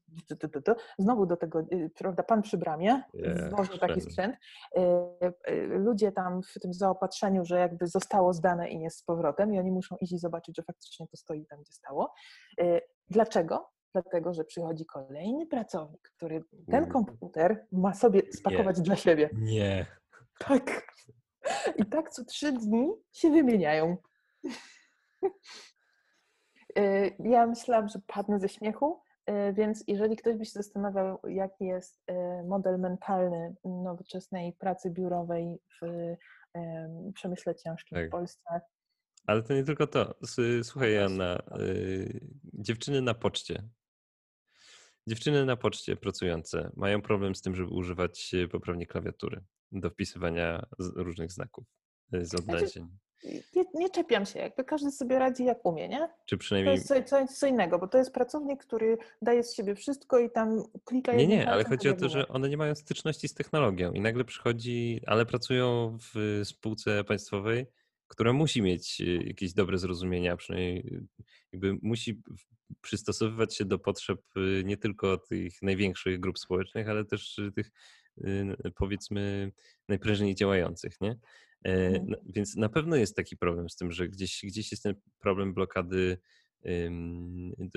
Speaker 2: znowu do tego, y, prawda, pan przy bramie, złożył taki sprzęt. E, e, ludzie tam w tym zaopatrzeniu, że jakby zostało zdane i jest z powrotem i oni muszą iść i zobaczyć, że faktycznie to stoi tam, gdzie stało. Dlaczego? dlatego że przychodzi kolejny pracownik, który ten komputer ma sobie spakować
Speaker 1: Nie.
Speaker 2: dla siebie.
Speaker 1: Nie.
Speaker 2: Tak. I tak co trzy dni się wymieniają. Y, ja myślałam, że padnę ze śmiechu, y, więc jeżeli ktoś by się zastanawiał, jaki jest y, model mentalny nowoczesnej pracy biurowej w przemyśle ciężkim tak. w Polsce.
Speaker 1: Ale to nie tylko to. Słuchaj, Anna, dziewczyny na poczcie. Dziewczyny na poczcie pracujące mają problem z tym, żeby używać poprawnie klawiatury do wpisywania różnych znaków y, z odnalezień.
Speaker 2: Nie, nie, czepiam się, jakby każdy sobie radzi jak umie, nie?
Speaker 1: Czy przynajmniej...
Speaker 2: To jest co, co, innego, bo to jest pracownik, który daje z siebie wszystko i tam klika...
Speaker 1: Nie, nie, ale chodzi o to, że one nie mają styczności z technologią i nagle przychodzi, ale pracują w spółce państwowej, która musi mieć y, jakieś dobre zrozumienia, przynajmniej y, jakby musi przystosowywać się do potrzeb nie tylko tych największych grup społecznych, ale też tych Y, powiedzmy najprężniej działających, nie? E, mhm. Więc na pewno jest taki problem z tym, że gdzieś, gdzieś jest ten problem blokady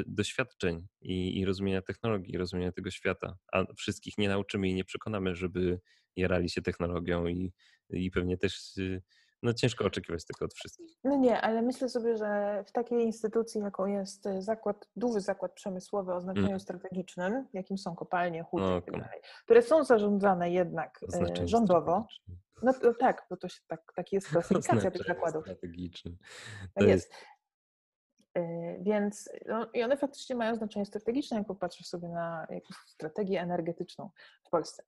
Speaker 1: doświadczeń i, i rozumienia technologii, rozumienia tego świata, a wszystkich nie nauczymy i nie przekonamy, żeby jarali się technologią i, i pewnie też y, no ciężko oczekiwać tego od wszystkich.
Speaker 2: No nie, ale myślę sobie, że w takiej instytucji, jaką jest e, zakład, duży zakład przemysłowy o znaczeniu mm. strategicznym, jakim są kopalnie, huty no, itd., tak które są zarządzane jednak e, rządowo. No to, tak, bo to się tak, tak jest klasyfikacja tych zakładów.
Speaker 1: Strategiczny.
Speaker 2: Tak jest. jest. Więc no, i one faktycznie mają znaczenie strategiczne, jak popatrzysz sobie na jakąś strategię energetyczną w Polsce.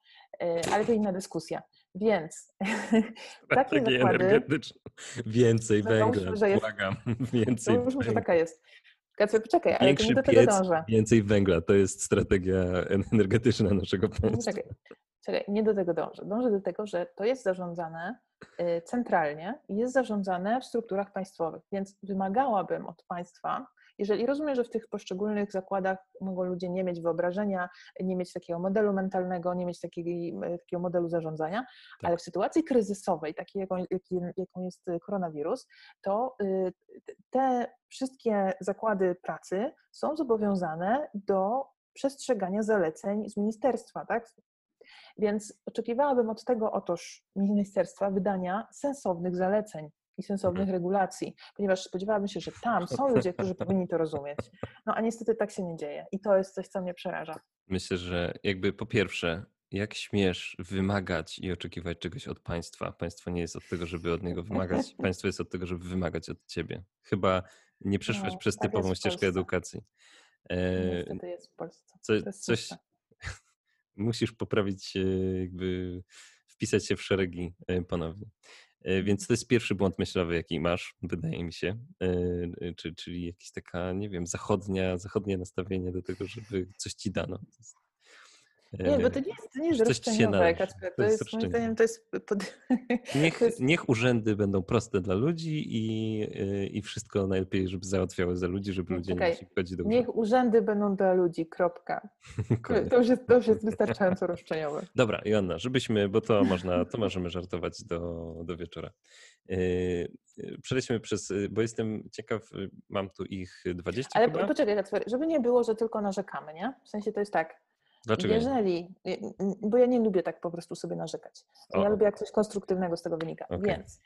Speaker 2: Ale to inna dyskusja. Więc takie zakłady... energetyczną.
Speaker 1: Więcej no, węgla, jest, błagam. Więcej
Speaker 2: to już taka jest. Kacper, poczekaj, ale nie do tego piec, dążę.
Speaker 1: Więcej węgla, to jest strategia energetyczna naszego państwa.
Speaker 2: Czekaj, czekaj, nie do tego dążę. Dążę do tego, że to jest zarządzane Y, centralnie i jest zarządzane w strukturach państwowych, więc wymagałabym od państwa, jeżeli rozumiem, że w tych poszczególnych zakładach mogą ludzie nie mieć wyobrażenia, nie mieć takiego modelu mentalnego, nie mieć takiego, takiego modelu zarządzania, tak. ale w sytuacji kryzysowej, takiej jaką, jaką jest koronawirus, to y, te wszystkie zakłady pracy są zobowiązane do przestrzegania zaleceń z ministerstwa, tak? Więc oczekiwałabym od tego otoż ministerstwa wydania sensownych zaleceń i sensownych mhm. regulacji, ponieważ spodziewałabym się, że tam są ludzie, którzy powinni to rozumieć. No a niestety tak się nie dzieje i to jest coś, co mnie przeraża.
Speaker 1: Myślę, że jakby po pierwsze, jak śmiesz wymagać i oczekiwać czegoś od państwa? Państwo nie jest od tego, żeby od niego wymagać. Państwo jest od tego, żeby wymagać od ciebie. Chyba nie przeszłaś no, przez tak typową ścieżkę edukacji.
Speaker 2: Niestety jest w Polsce.
Speaker 1: Co, coś, musisz poprawić, jakby wpisać się w szeregi e, ponownie. E, więc to jest pierwszy błąd myślowy, jaki masz, wydaje mi się, e, czyli jakieś taka, nie wiem, zachodnia, zachodnie nastawienie do tego, żeby coś ci dano.
Speaker 2: Nie, bo to nie jest, to nie jest roszczeniowe, Kacper. To, to jest, moim zdaniem, to jest... Pod...
Speaker 1: Niech, to jest... niech urzędy będą proste dla ludzi i, i wszystko najlepiej, żeby załatwiały za ludzi, żeby ludzie Czekaj, nie wchodzić do
Speaker 2: Niech urzędy będą dla ludzi, kropka. to, już jest, to już jest wystarczająco roszczeniowe.
Speaker 1: Dobra, Joanna, żebyśmy, bo to można, to możemy żartować do, do wieczora. Yy, przejdźmy przez, bo jestem ciekaw, mam tu ich 20
Speaker 2: Ale
Speaker 1: chyba?
Speaker 2: poczekaj, Kacper, żeby nie było, że tylko narzekamy, nie? W sensie to jest tak,
Speaker 1: Dlaczego?
Speaker 2: Jeżeli, bo ja nie lubię tak po prostu sobie narzekać. O. Ja lubię jak coś konstruktywnego z tego wynika. Okay. Więc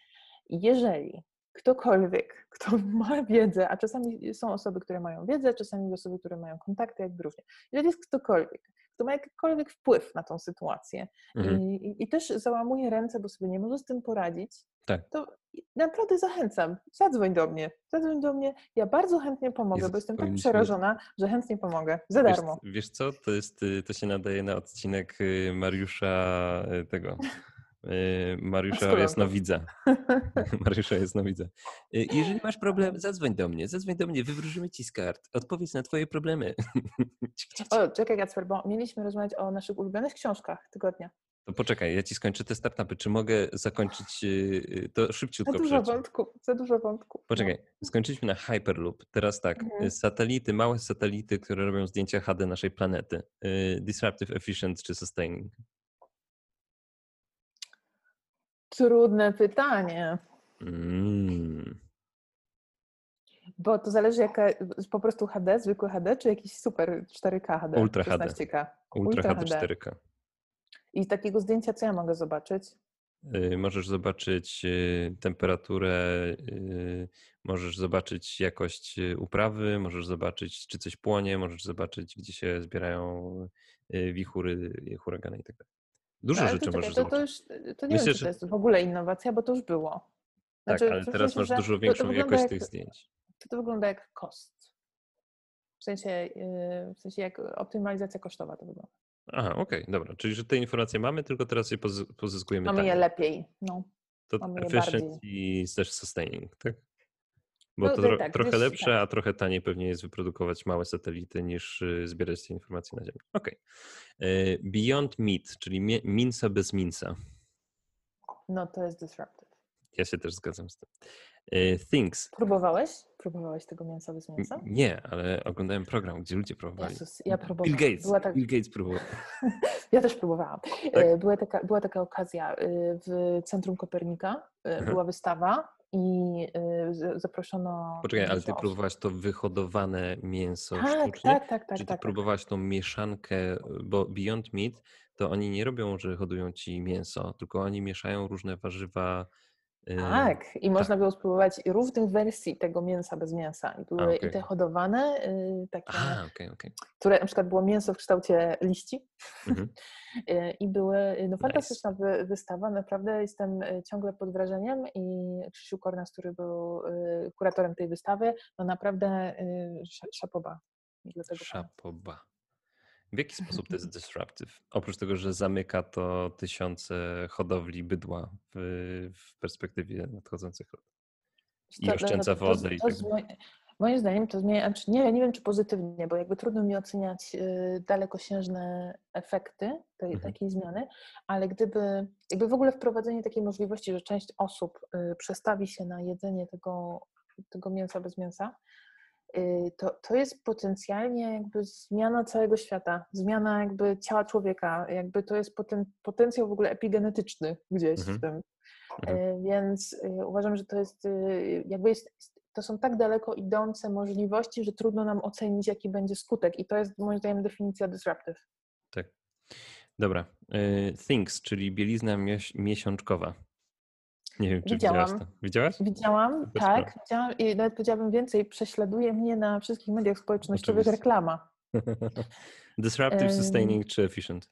Speaker 2: jeżeli ktokolwiek, kto ma wiedzę, a czasami są osoby, które mają wiedzę, czasami osoby, które mają kontakty, jakby różnie. Jeżeli jest ktokolwiek, kto ma jakikolwiek wpływ na tą sytuację mhm. i, i, też załamuje ręce, bo sobie nie może z tym poradzić, tak. to naprawdę zachęcam, zadzwoń do mnie, zadzwoń do mnie, ja bardzo chętnie pomogę, jest bo jestem tak przerażona, że chętnie pomogę, za darmo.
Speaker 1: Wiesz, wiesz co, to, jest, y, to się nadaje na odcinek y, Mariusza y, tego, Mariusza Jasnowidza. Mariusza Jasnowidza. Jeżeli masz problem, zadzwoń do mnie. Zadzwoń do mnie, wywróżymy ci z kart. Odpowiedz na twoje problemy.
Speaker 2: o, czekaj Gacper, bo mieliśmy rozmawiać o naszych ulubionych książkach tygodnia.
Speaker 1: To poczekaj, ja ci skończę te startupy. Czy mogę zakończyć to szybciutko?
Speaker 2: Za dużo wątków, za dużo wątków.
Speaker 1: Poczekaj, no. skończyliśmy na Hyperloop. Teraz tak, mhm. satelity, małe satelity, które robią zdjęcia HD naszej planety. Disruptive, efficient czy sustaining?
Speaker 2: Trudne pytanie. Mm. Bo to zależy jaka, po prostu HD, zwykły HD, czy jakiś super 4K HD?
Speaker 1: Ultra HD. Ultra, Ultra HD, HD 4K.
Speaker 2: I takiego zdjęcia co ja mogę zobaczyć?
Speaker 1: Y, możesz zobaczyć y, temperaturę, y, możesz zobaczyć jakość uprawy, możesz zobaczyć, czy coś płonie, możesz zobaczyć, gdzie się zbierają wichury, huragany i tak dalej. Dużo rzeczy to, możesz to,
Speaker 2: to, już, to nie Myślę, wiem, czy to jest w ogóle innowacja, bo to już było.
Speaker 1: Tak, znaczy, tak, ale teraz masz dużo większą jakość jak, tych zdjęć.
Speaker 2: To, to wygląda jak kost. W sensie, w sensie jak optymalizacja kosztowa to wygląda.
Speaker 1: Aha, okej, okay, dobra. Czyli, że te informacje mamy, tylko teraz je pozyskujemy
Speaker 2: Mamy je lepiej, no.
Speaker 1: To mamy efficient i też sustaining, tak? Bo no, to tro tak, trochę lepsze, tak. a trochę taniej pewnie jest wyprodukować małe satelity niż y, zbierać te informacje na Ziemi. Okej. Okay. Beyond Meat, czyli minsa bez minsa.
Speaker 2: No to jest disruptive.
Speaker 1: Ja się też zgadzam z tym. E, Things.
Speaker 2: Próbowałeś? Próbowałeś tego mięsa bez mięsa?
Speaker 1: Nie, ale oglądałem program, gdzie ludzie próbowali.
Speaker 2: Jezus, ja próbowałam.
Speaker 1: Bill Gates, tak... Bill Gates próbował.
Speaker 2: ja też próbowałam. Tak? E, była, taka, była taka okazja e, w Centrum Kopernika, Aha. była wystawa i zaproszono...
Speaker 1: Poczekaj, ale ty próbowałaś to wyhodowane mięso
Speaker 2: tak,
Speaker 1: sztuczne?
Speaker 2: Tak, tak, tak.
Speaker 1: Czy ty
Speaker 2: tak,
Speaker 1: próbowałaś tą mieszankę, bo Beyond Meat to oni nie robią, że hodują ci mięso, tylko oni mieszają różne warzywa
Speaker 2: Tak, i można było spróbować różnych wersji tego mięsa bez mięsa. I były
Speaker 1: okej.
Speaker 2: i te hodowane, y, takie,
Speaker 1: A, okej, okej.
Speaker 2: które na przykład było mięso w kształcie liści.
Speaker 1: Mhm.
Speaker 2: Y, I były, no
Speaker 1: Nice.
Speaker 2: fantastyczna wy, wystawa, naprawdę jestem y, ciągle pod wrażeniem i Krzysiu Kornas, który był y, kuratorem tej wystawy, no naprawdę y, sz- szapoba pana.
Speaker 1: Szapoba. W jaki sposób to jest disruptive? Oprócz tego, że zamyka to tysiące hodowli bydła w, w perspektywie nadchodzących lat. I
Speaker 2: To-
Speaker 1: oszczędza
Speaker 2: to- to-
Speaker 1: wodę i
Speaker 2: to
Speaker 1: tak
Speaker 2: z moj- Moim zdaniem to zmienia, znaczy nie, nie wiem czy pozytywnie, bo jakby trudno mi oceniać y, dalekosiężne efekty tej,
Speaker 1: Mhm.
Speaker 2: takiej zmiany, ale gdyby jakby w ogóle wprowadzenie takiej możliwości, że część osób y, przestawi się na jedzenie tego, tego mięsa bez mięsa, to, to jest potencjalnie jakby zmiana całego świata, zmiana jakby ciała człowieka, jakby to jest poten, potencjał w ogóle epigenetyczny gdzieś
Speaker 1: Mhm.
Speaker 2: w tym.
Speaker 1: Mhm.
Speaker 2: E, Więc y, uważam, że to jest y, jakby jest, to są tak daleko idące możliwości, że trudno nam ocenić, jaki będzie skutek. I to jest moim zdaniem definicja disruptive.
Speaker 1: Tak. Dobra. Y, Things, czyli bielizna mies- miesiączkowa. Nie wiem, czy widziałaś
Speaker 2: Widziałam.
Speaker 1: to. Widziałaś?
Speaker 2: Widziałam, tak, widziałam i nawet powiedziałabym więcej, prześladuje mnie na wszystkich mediach społecznościowych
Speaker 1: Oczywiście.
Speaker 2: reklama.
Speaker 1: Disruptive, sustaining czy efficient?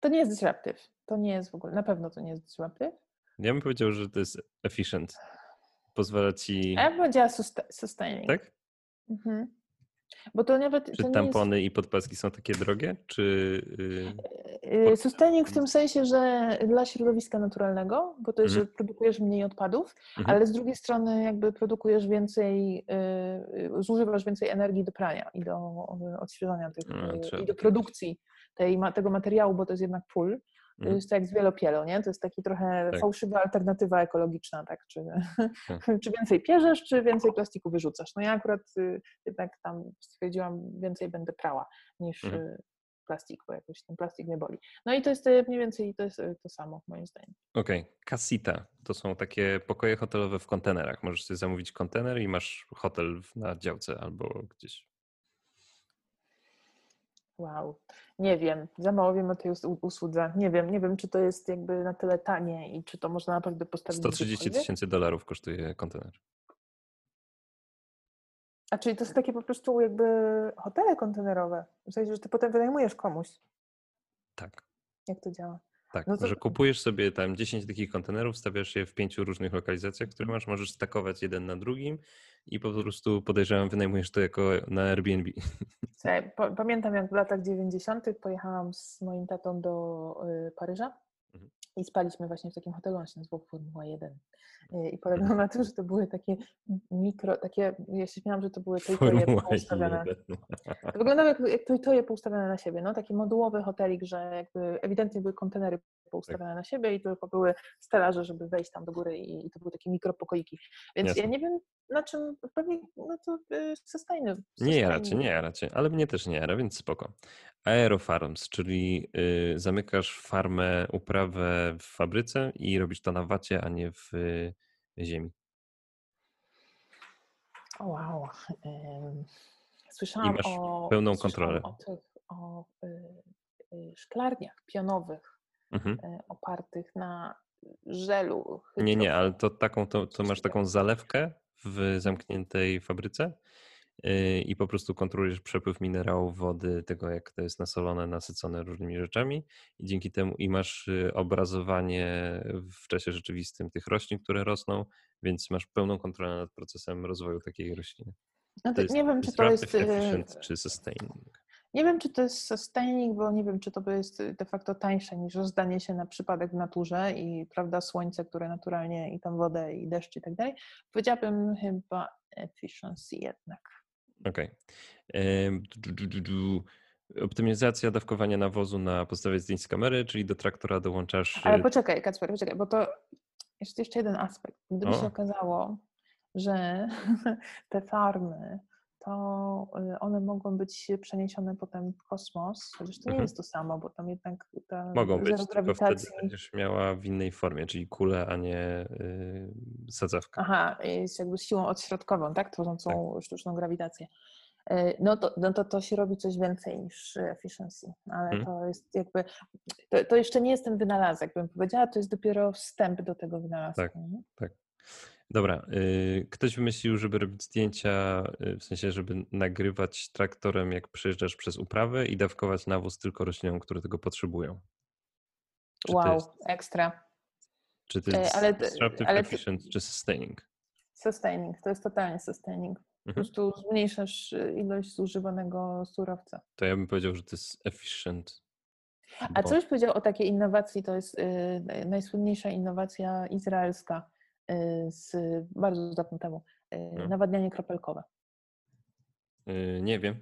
Speaker 2: To nie jest disruptive. To nie jest w ogóle, na pewno to nie jest disruptive.
Speaker 1: Ja bym powiedział, że to jest efficient. Pozwala ci.
Speaker 2: A ja bym powiedziała susta- sustaining.
Speaker 1: Tak?
Speaker 2: Mhm. Bo to nawet
Speaker 1: Czy
Speaker 2: to nie jest
Speaker 1: tampony i podpaski są takie drogie? Czy. y,
Speaker 2: Yy, Sustaining w tym sensie, że dla środowiska naturalnego, bo to jest,
Speaker 1: Mhm.
Speaker 2: że produkujesz mniej odpadów,
Speaker 1: Mhm.
Speaker 2: ale z drugiej strony jakby produkujesz więcej, yy, zużywasz więcej energii do prania i do odświeżania tych,
Speaker 1: trzeba
Speaker 2: i do produkcji tej, tego materiału, bo to jest jednak pól. To
Speaker 1: Mhm.
Speaker 2: jest to jak z wielopielu, nie? To jest taki trochę
Speaker 1: Tak.
Speaker 2: fałszywa alternatywa ekologiczna, tak? Czy,
Speaker 1: Tak.
Speaker 2: czy więcej pierzesz, czy więcej plastiku wyrzucasz? No ja akurat y, jednak tam stwierdziłam, więcej będę prała niż
Speaker 1: Mhm.
Speaker 2: y, plastik, bo jakoś ten plastik mnie boli. No i to jest y, mniej więcej to, jest to samo, moim zdaniem.
Speaker 1: Okej, casita to są takie pokoje hotelowe w kontenerach. Możesz sobie zamówić kontener i masz hotel na działce albo gdzieś.
Speaker 2: Wow. Nie wiem, za mało wiem o tej us- usłudze. Nie wiem, nie wiem, czy to jest jakby na tyle tanie i czy to można naprawdę postawić
Speaker 1: 130
Speaker 2: gdziekolwiek.
Speaker 1: tysięcy dolarów kosztuje kontener.
Speaker 2: A czyli to są takie po prostu jakby hotele kontenerowe? W sensie, że ty potem wynajmujesz komuś.
Speaker 1: Tak.
Speaker 2: Jak to działa?
Speaker 1: Tak,
Speaker 2: No to-
Speaker 1: że kupujesz sobie tam 10 takich kontenerów, stawiasz je w pięciu różnych lokalizacjach, które masz, możesz stakować jeden na drugim i po prostu podejrzewam, wynajmujesz to jako na Airbnb.
Speaker 2: Pamiętam jak w latach 90. pojechałam z moim tatą do y, Paryża
Speaker 1: Mhm.
Speaker 2: i spaliśmy właśnie w takim hotelu, on się nazywał Formuła 1. Y, I
Speaker 1: Mhm.
Speaker 2: polegało na tym, że to były takie mikro, takie, ja się śmiałam, że to były tylko je
Speaker 1: Formuła
Speaker 2: poustawione.
Speaker 1: 1.
Speaker 2: To wyglądało jak, jak to, to je poustawione na siebie, no taki modułowy hotelik, że jakby ewidentnie były kontenery
Speaker 1: Tak.
Speaker 2: na siebie i tylko były stelaże, żeby wejść tam do góry i, i to były takie mikropokoiki. Więc ja
Speaker 1: Jasne.
Speaker 2: nie wiem na czym, pewnie no to y, sustainable.
Speaker 1: Nie
Speaker 2: sustainable.
Speaker 1: nie cię, ale mnie też nie jara, więc spoko. Aerofarms, czyli y, zamykasz farmę, uprawę w fabryce i robisz to na wacie, a nie w y, ziemi.
Speaker 2: O, Wow. Słyszałam
Speaker 1: masz
Speaker 2: o.
Speaker 1: pełną kontrolę.
Speaker 2: O tych o, y, y, szklarniach pionowych
Speaker 1: Mhm.
Speaker 2: y, opartych na żelu.
Speaker 1: Nie, nie, ale to taką, to, to masz taką zalewkę w zamkniętej fabryce yy, i po prostu kontrolujesz przepływ minerałów, wody, tego jak to jest nasolone, nasycone różnymi rzeczami i dzięki temu i masz y, obrazowanie w czasie rzeczywistym tych roślin, które rosną, więc masz pełną kontrolę nad procesem rozwoju takiej rośliny.
Speaker 2: No
Speaker 1: To
Speaker 2: to
Speaker 1: jest
Speaker 2: nie wiem, czy to jest. y,
Speaker 1: czy sustaining.
Speaker 2: Nie wiem, czy to jest sustaining, bo nie wiem, czy to jest de facto tańsze niż rozdanie się na przypadek w naturze i prawda, słońce, które naturalnie i tam wodę i deszcz i tak dalej. Powiedziałabym chyba efficiency jednak.
Speaker 1: Okej. Du. Optymizacja dawkowania nawozu na podstawie zdjęć z kamery, czyli do traktora dołączasz.
Speaker 2: Ale
Speaker 1: y,
Speaker 2: poczekaj, Kacper, poczekaj, bo to jest jeszcze jeden aspekt. Gdyby
Speaker 1: O.
Speaker 2: się okazało, że te farmy, to y, one mogą być przeniesione potem w kosmos, chociaż to nie
Speaker 1: Mhm.
Speaker 2: jest to samo, bo tam jednak ta
Speaker 1: Mogą być, tylko wtedy będziesz miała w innej formie, czyli kulę, a nie y, sadzawkę.
Speaker 2: Aha, jest jakby siłą odśrodkową, tak? Tworzącą sztuczną grawitację. no to, no to to się robi coś więcej niż efficiency, ale
Speaker 1: Hmm.
Speaker 2: to jest jakby, to, to jeszcze nie jest ten wynalazek, bym powiedziała, to jest dopiero wstęp do tego wynalazku.
Speaker 1: Tak.
Speaker 2: nie?
Speaker 1: Tak. Dobra, y, ktoś wymyślił, żeby robić zdjęcia, y, w sensie, żeby nagrywać traktorem, jak przejeżdżasz przez uprawę i dawkować nawóz tylko roślinom, które tego potrzebują. Czy
Speaker 2: Wow,
Speaker 1: jest,
Speaker 2: ekstra.
Speaker 1: czy to
Speaker 2: E,
Speaker 1: jest
Speaker 2: ale
Speaker 1: disruptive,
Speaker 2: ale
Speaker 1: efficient, czy sustaining?
Speaker 2: Sustaining, to jest totalnie sustaining. Po
Speaker 1: Mhm.
Speaker 2: prostu zmniejszasz y, ilość zużywanego surowca.
Speaker 1: To ja bym powiedział, że to jest efficient.
Speaker 2: A
Speaker 1: bo-
Speaker 2: co byś powiedział o takiej innowacji? To jest y, najsłynniejsza innowacja izraelska y, z bardzo dawno temu. Y,
Speaker 1: No.
Speaker 2: Nawadnianie kropelkowe.
Speaker 1: y, Nie wiem.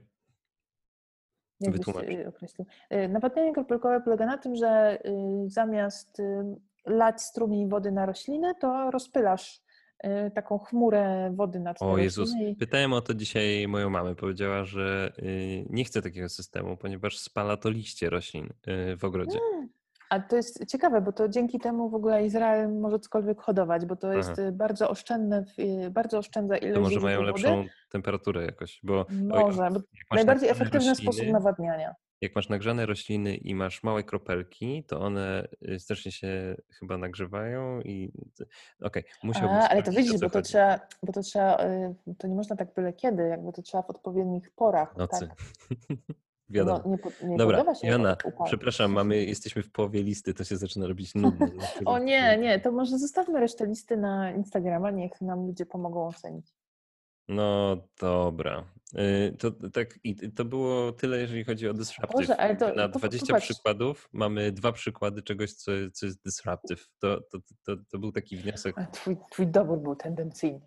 Speaker 2: Jak
Speaker 1: Wytłumacz.
Speaker 2: y, określił? Y, Nawadnianie kropelkowe polega na tym, że y, zamiast y, lać strumień wody na rośliny, to rozpylasz y, taką chmurę wody te
Speaker 1: O Jezus,
Speaker 2: i-
Speaker 1: pytałem o to dzisiaj moją mamę. Powiedziała, że y, nie chce takiego systemu, ponieważ spala to liście roślin y, w ogrodzie.
Speaker 2: A to jest ciekawe, bo to dzięki temu w ogóle Izrael może cokolwiek hodować, bo to jest
Speaker 1: Aha.
Speaker 2: y, bardzo oszczędne, y, bardzo oszczędza ilość
Speaker 1: To może mają
Speaker 2: wody.
Speaker 1: lepszą temperaturę jakoś, bo
Speaker 2: Może, bo najbardziej efektywny sposób
Speaker 1: rośliny,
Speaker 2: nawadniania.
Speaker 1: Jak masz nagrzane rośliny i masz małe kropelki, to one y, strasznie się chyba nagrzewają i okej, musiałbym
Speaker 2: A, ale to widzisz, bo to
Speaker 1: chodzi.
Speaker 2: trzeba, bo to trzeba, to nie można tak byle kiedy, jakby to trzeba w odpowiednich porach.
Speaker 1: Nocy.
Speaker 2: Tak?
Speaker 1: Wiadomo.
Speaker 2: No, nie, nie
Speaker 1: Dobra, Joanna,
Speaker 2: upał.
Speaker 1: przepraszam, mamy, jesteśmy w połowie listy, to się zaczyna robić nudne. na
Speaker 2: O nie, nie, to może zostawmy resztę listy na Instagrama, niech nam ludzie pomogą ocenić.
Speaker 1: No dobra. Y, To tak i to było tyle, jeżeli chodzi o disruptive.
Speaker 2: Boże, ale to-
Speaker 1: Na
Speaker 2: to
Speaker 1: 20
Speaker 2: popatrz.
Speaker 1: przykładów mamy dwa przykłady czegoś, co, co jest disruptive. To, to, to, to był taki wniosek.
Speaker 2: A twój, twój dobór był tendencyjny.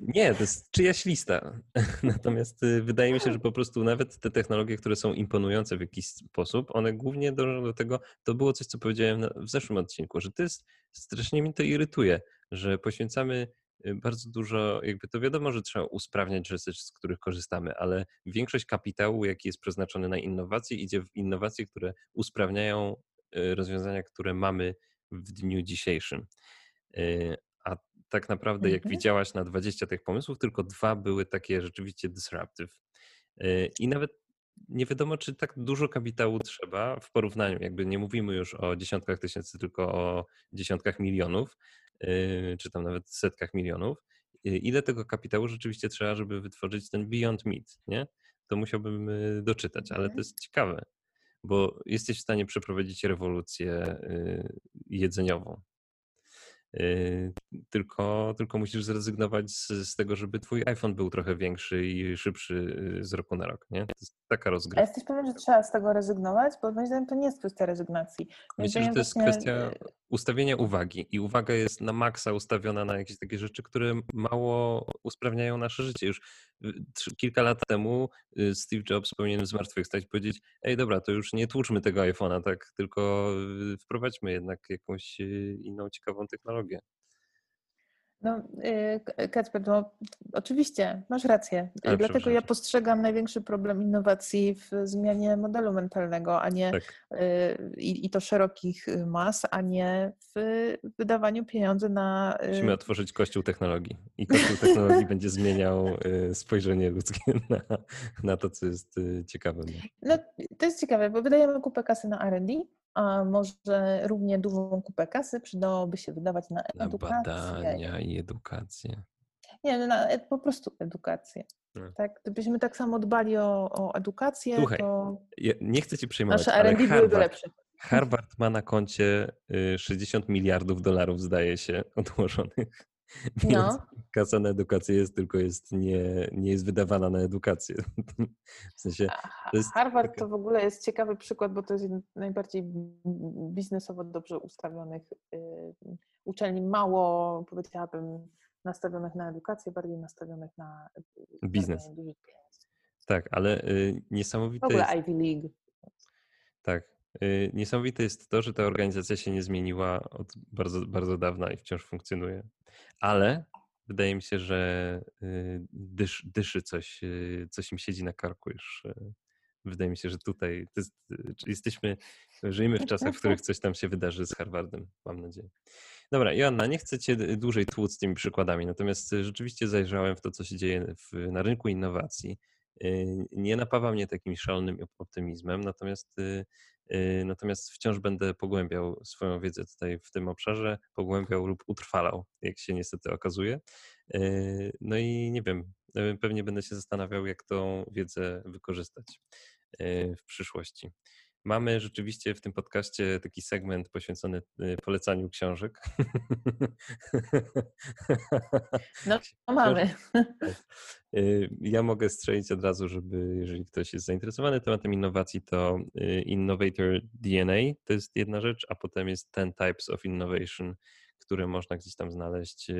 Speaker 1: Nie, to jest czyjaś lista. Natomiast y, wydaje mi się, że po prostu nawet te technologie, które są imponujące w jakiś sposób, one głównie dążą do tego, to było coś, co powiedziałem w zeszłym odcinku, że to jest, strasznie mnie to irytuje, że poświęcamy y, bardzo dużo, jakby to wiadomo, że trzeba usprawniać rzeczy, z których korzystamy, ale większość kapitału, jaki jest przeznaczony na innowacje, idzie w innowacje, które usprawniają y, rozwiązania, które mamy w dniu dzisiejszym. Tak naprawdę, jak
Speaker 2: Mhm.
Speaker 1: widziałaś na 20 tych pomysłów, tylko dwa były takie rzeczywiście disruptive. Y, I nawet nie wiadomo, czy tak dużo kapitału trzeba w porównaniu. Jakby nie mówimy już o dziesiątkach tysięcy, tylko o dziesiątkach milionów, y, czy tam nawet setkach milionów. Y, Ile tego kapitału rzeczywiście trzeba, żeby wytworzyć ten Beyond Meat, nie? To musiałbym doczytać, ale to
Speaker 2: Mhm.
Speaker 1: jest ciekawe, bo jesteś w stanie przeprowadzić rewolucję jedzeniową. Y, Tylko, tylko musisz zrezygnować z, z tego, żeby twój iPhone był trochę większy i szybszy y, z roku na rok. Nie? To jest taka
Speaker 2: A
Speaker 1: rozgrywka.
Speaker 2: jesteś pewien, że trzeba z tego rezygnować? Bo moim zdaniem to nie jest kwestia rezygnacji.
Speaker 1: Myślę, że to jest
Speaker 2: właśnie,
Speaker 1: kwestia ustawienia uwagi i uwaga jest na maksa ustawiona na jakieś takie rzeczy, które mało usprawniają nasze życie. Już y, kilka lat temu y, Steve Jobs powinien zmartwychwstać i powiedzieć, ej dobra, to już nie tłuczmy tego iPhone'a, tak, tylko y, wprowadźmy jednak jakąś inną ciekawą technologię.
Speaker 2: No, y, Kacper, no, oczywiście, masz rację.
Speaker 1: Ale
Speaker 2: Dlatego ja postrzegam największy problem innowacji w zmianie modelu mentalnego, a nie
Speaker 1: Tak.
Speaker 2: y, i, i to szerokich mas, a nie w wydawaniu pieniędzy na. y,
Speaker 1: Musimy otworzyć kościół technologii i kościół technologii będzie zmieniał spojrzenie ludzkie na, na to, co jest ciekawe.
Speaker 2: No, to jest ciekawe, bo wydajemy kupę kasy na R&D, a może równie dużą kupę kasy przydałoby się wydawać na
Speaker 1: Na
Speaker 2: edukację.
Speaker 1: badania i edukację.
Speaker 2: Nie, no, na po prostu edukację.
Speaker 1: No.
Speaker 2: Tak? Gdybyśmy tak samo dbali o, o edukację,
Speaker 1: Słuchaj,
Speaker 2: to
Speaker 1: Ja nie chcę ci przejmować,
Speaker 2: nasze
Speaker 1: ale Harvard,
Speaker 2: lepsze.
Speaker 1: Harvard ma na koncie y, 60 miliardów dolarów, zdaje się, odłożonych.
Speaker 2: No.
Speaker 1: kasa na edukację jest, tylko jest nie, nie jest wydawana na edukację. W sensie, to
Speaker 2: Harvard
Speaker 1: taka-
Speaker 2: to w ogóle jest ciekawy przykład, bo to jest jeden z najbardziej biznesowo dobrze ustawionych y, uczelni, mało powiedziałabym nastawionych na edukację, bardziej nastawionych na
Speaker 1: Biznes. tak, ale y,
Speaker 2: W
Speaker 1: niesamowite
Speaker 2: ogóle
Speaker 1: jest,
Speaker 2: Ivy League.
Speaker 1: tak, y, niesamowite jest to, że ta organizacja się nie zmieniła od bardzo, bardzo dawna i wciąż funkcjonuje. Ale wydaje mi się, że y, dysz, dyszy coś, y, coś im siedzi na karku już y, wydaje mi się, że tutaj jest, jesteśmy, żyjemy w czasach, w których coś tam się wydarzy z Harvardem, mam nadzieję. Dobra, Joanna, nie chcę Cię dłużej tłuc tymi przykładami, natomiast rzeczywiście zajrzałem w to, co się dzieje w, na rynku innowacji. Nie napawa mnie takim szalonym optymizmem, natomiast natomiast wciąż będę pogłębiał swoją wiedzę tutaj w tym obszarze, pogłębiał lub utrwalał, jak się niestety okazuje. Y, no i nie wiem, y, pewnie będę się zastanawiał, jak tą wiedzę wykorzystać w przyszłości. Mamy rzeczywiście w tym podcaście taki segment poświęcony y, polecaniu książek.
Speaker 2: No, mamy.
Speaker 1: Y, ja mogę strzelić od razu, żeby jeżeli ktoś jest zainteresowany tematem innowacji, to y, Innovator DNA to jest jedna rzecz, a potem jest Ten Types of Innovation, które można gdzieś tam znaleźć.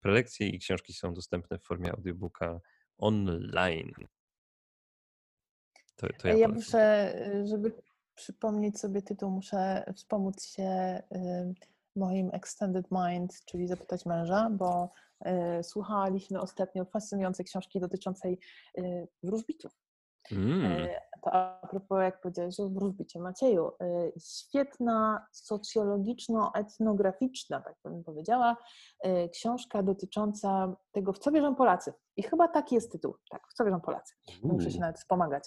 Speaker 1: Prelekcje i książki są dostępne w formie audiobooka online.
Speaker 2: To, to ja, ja muszę, żeby przypomnieć sobie tytuł, muszę wspomóc się moim Extended Mind, czyli zapytać męża, bo y, słuchaliśmy ostatnio fascynującej książki dotyczącej y, wróżbitów. Mm. To a propos, jak powiedziałeś o wróżbicie Macieju, świetna socjologiczno-etnograficzna, tak bym powiedziała, książka dotycząca tego, w co wierzą Polacy. I chyba taki jest tytuł, tak, w co wierzą Polacy. Muszę się nawet wspomagać.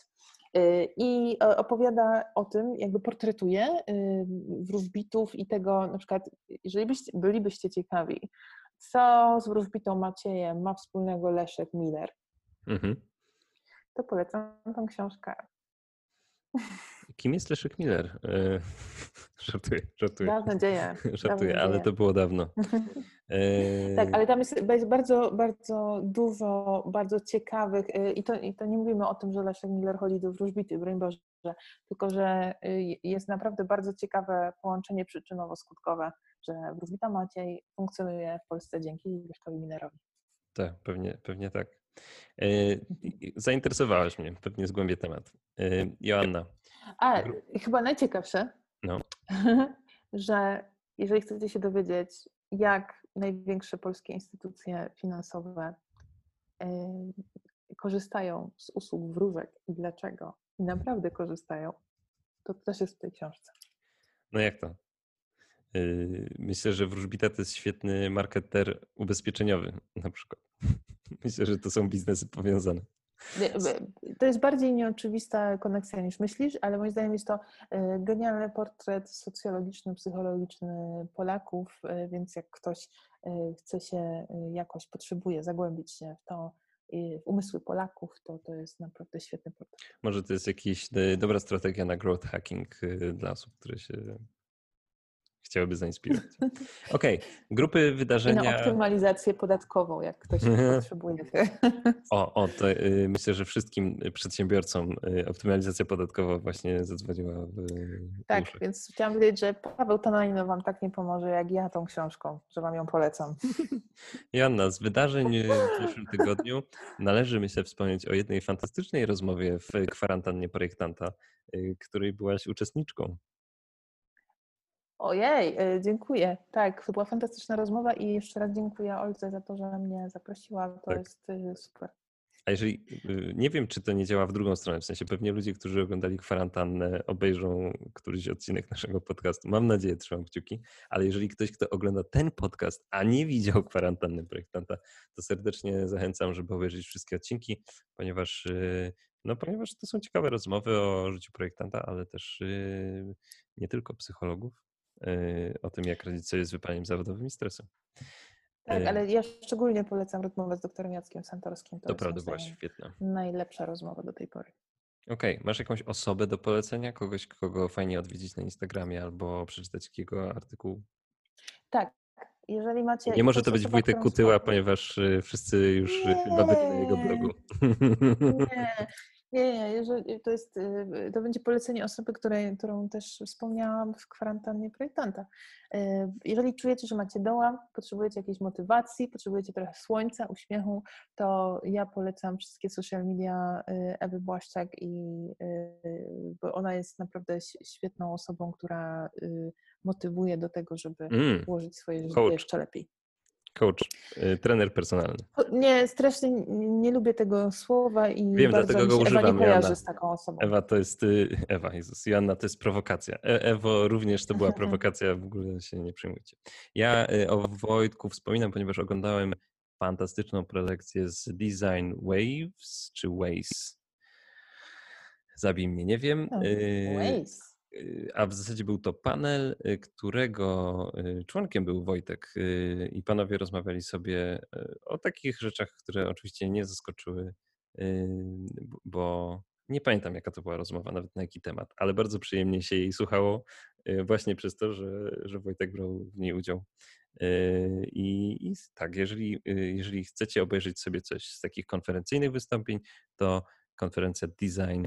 Speaker 2: Y, i e, opowiada o tym, jakby portretuje y, wróżbitów i tego, na przykład, jeżeli byście, bylibyście ciekawi, co z wróżbitą Maciejem ma wspólnego Leszek Miller, mhm. to polecam tą książkę.
Speaker 1: Kim jest Leszek Miller? E, żartuję, żartuję.
Speaker 2: Mam nadzieję.
Speaker 1: Żartuję, ale to było dawno.
Speaker 2: E, tak, ale tam jest, jest, bardzo, bardzo dużo bardzo ciekawych e, i to, i to nie mówimy o tym, że Leszek Miller chodzi do wróżbity, broń Boże, tylko że jest naprawdę bardzo ciekawe połączenie przyczynowo-skutkowe, że wróżbita Maciej funkcjonuje w Polsce dzięki Leszkowi Millerowi.
Speaker 1: Tak, pewnie, pewnie tak. Zainteresowałeś mnie, pewnie zgłębię temat. Joanna.
Speaker 2: A, chyba najciekawsze, no. że jeżeli chcecie się dowiedzieć, jak największe polskie instytucje finansowe korzystają z usług wróżek i dlaczego, i naprawdę korzystają, to też jest w tej książce.
Speaker 1: No jak to? Yy, myślę, że wróżbita to jest świetny marketer ubezpieczeniowy na przykład. Myślę, że to są biznesy powiązane.
Speaker 2: To jest bardziej nieoczywista koneksja niż myślisz, ale moim zdaniem jest to e, genialny portret socjologiczny, psychologiczny Polaków, e, więc jak ktoś e, chce się jakoś, potrzebuje zagłębić się w to, w umysły Polaków, to to jest naprawdę świetny portret.
Speaker 1: Może to jest jakaś dobra strategia na growth hacking dla osób, które się chciałyby zainspirować. Okej, okay. grupy wydarzenia. I
Speaker 2: na optymalizację podatkową, jak ktoś potrzebuje.
Speaker 1: O, o to y, myślę, że wszystkim przedsiębiorcom y, optymalizacja podatkowa właśnie zadzwoniła w.
Speaker 2: Tak, więc chciałam powiedzieć, że Paweł Tonalino Wam tak nie pomoże, jak ja tą książką, że Wam ją polecam.
Speaker 1: Joanna, z wydarzeń y, w zeszłym tygodniu należy myślę wspomnieć o jednej fantastycznej rozmowie w kwarantannie projektanta, której byłaś uczestniczką.
Speaker 2: Ojej, y, dziękuję. Tak, to była fantastyczna rozmowa i jeszcze raz dziękuję Olce za to, że mnie zaprosiła. To tak. jest y, super.
Speaker 1: A jeżeli, y, nie wiem, czy to nie działa w drugą stronę, w sensie pewnie ludzie, którzy oglądali kwarantannę, obejrzą któryś odcinek naszego podcastu. Mam nadzieję, trzymam kciuki, ale jeżeli ktoś, kto ogląda ten podcast, a nie widział kwarantanny projektanta, to serdecznie zachęcam, żeby obejrzeć wszystkie odcinki, ponieważ, no, ponieważ to są ciekawe rozmowy o życiu projektanta, ale też nie tylko psychologów, o tym, jak radzić sobie z wypaleniem zawodowym i stresem.
Speaker 2: Tak, y, ale ja szczególnie polecam rozmowę z doktorem Jackiem Santorskim.
Speaker 1: To, to prawda, była świetna.
Speaker 2: Najlepsza rozmowa do tej pory.
Speaker 1: Okej, okay. masz jakąś osobę do polecenia? Kogoś, kogo fajnie odwiedzić na Instagramie albo przeczytać jakiego artykułu?
Speaker 2: Tak, jeżeli macie...
Speaker 1: Nie może to być Wojtek Kutyła, ponieważ y, wszyscy już nie, chyba byli na jego blogu.
Speaker 2: Nie, nie, nie, jeżeli to jest, y, to będzie polecenie osoby, której, którą też wspomniałam w kwarantannie projektanta. Y, jeżeli czujecie, że macie doła, potrzebujecie jakiejś motywacji, potrzebujecie trochę słońca, uśmiechu, to ja polecam wszystkie social media y, Ewy Błaszczak i bo ona jest naprawdę świetną osobą, która motywuje do tego, żeby mm. włożyć swoje życie jeszcze lepiej.
Speaker 1: Coach, y, trener personalny.
Speaker 2: Nie, strasznie nie lubię tego słowa i
Speaker 1: Wiem,
Speaker 2: bardzo
Speaker 1: dlatego go
Speaker 2: się Ewa
Speaker 1: używam,
Speaker 2: nie kojarzy
Speaker 1: Joanna.
Speaker 2: z taką osobą.
Speaker 1: Ewa to jest, y, Ewa, Jezus, Joanna to jest prowokacja. E Ewo również to była prowokacja, w ogóle się nie przejmujcie. Ja y, o Wojtku wspominam, ponieważ oglądałem fantastyczną prelekcję z Design Waves, czy Ways. Zabij mnie, nie wiem.
Speaker 2: Waze.
Speaker 1: Y, A w zasadzie był to panel, y, którego y, członkiem był Wojtek y, i panowie rozmawiali sobie y, o takich rzeczach, które oczywiście nie zaskoczyły, y, bo nie pamiętam jaka to była rozmowa, nawet na jaki temat, ale bardzo przyjemnie się jej słuchało y, właśnie przez to, że, że Wojtek brał w niej udział. Y, I, i tak, jeżeli, y, jeżeli chcecie obejrzeć sobie coś z takich konferencyjnych wystąpień, to konferencja Design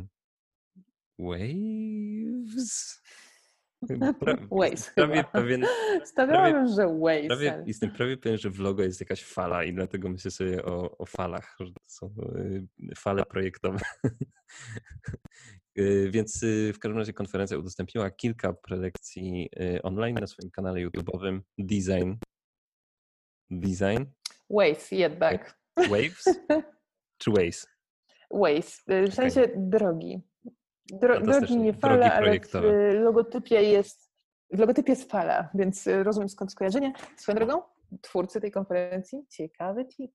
Speaker 1: Waves. Pra,
Speaker 2: Waze
Speaker 1: prawie
Speaker 2: chyba.
Speaker 1: pewien,
Speaker 2: Stawiałam, że Waze.
Speaker 1: prawie,
Speaker 2: ale-
Speaker 1: jestem prawie pewien, że w logo jest jakaś fala i dlatego myślę sobie o, o falach, że to są y, fale projektowe. Y, Więc y, w każdym razie konferencja udostępniła kilka prelekcji online na swoim kanale YouTube'owym Design. Design?
Speaker 2: Waze, jednak.
Speaker 1: Waves? Czy? Waze,
Speaker 2: y, w sensie drogi. Dro, drogi
Speaker 1: Fantastycznie.
Speaker 2: nie
Speaker 1: Drogi
Speaker 2: fala, ale w y, logotypie jest w logotypie jest fala, więc y, rozumiem skąd skojarzenie. Swoją drogą, twórcy tej konferencji, ciekawy tip.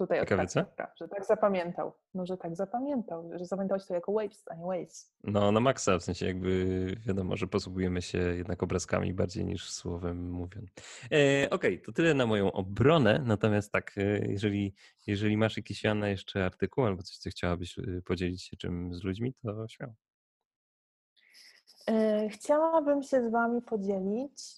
Speaker 2: Tutaj odkryłem,
Speaker 1: co?
Speaker 2: że tak zapamiętał. No, że tak zapamiętał, że zapamiętałeś to jako Waves, a nie Waze.
Speaker 1: No, na maksa, w sensie jakby wiadomo, że posługujemy się jednak obrazkami bardziej niż słowem mówiąc. E, Okej, to tyle na moją obronę, natomiast tak, e, jeżeli, jeżeli masz jakiś, Joanna, jeszcze artykuł albo coś, co chciałabyś e, podzielić się czym z ludźmi, to śmiało.
Speaker 2: E, Chciałabym się z Wami podzielić,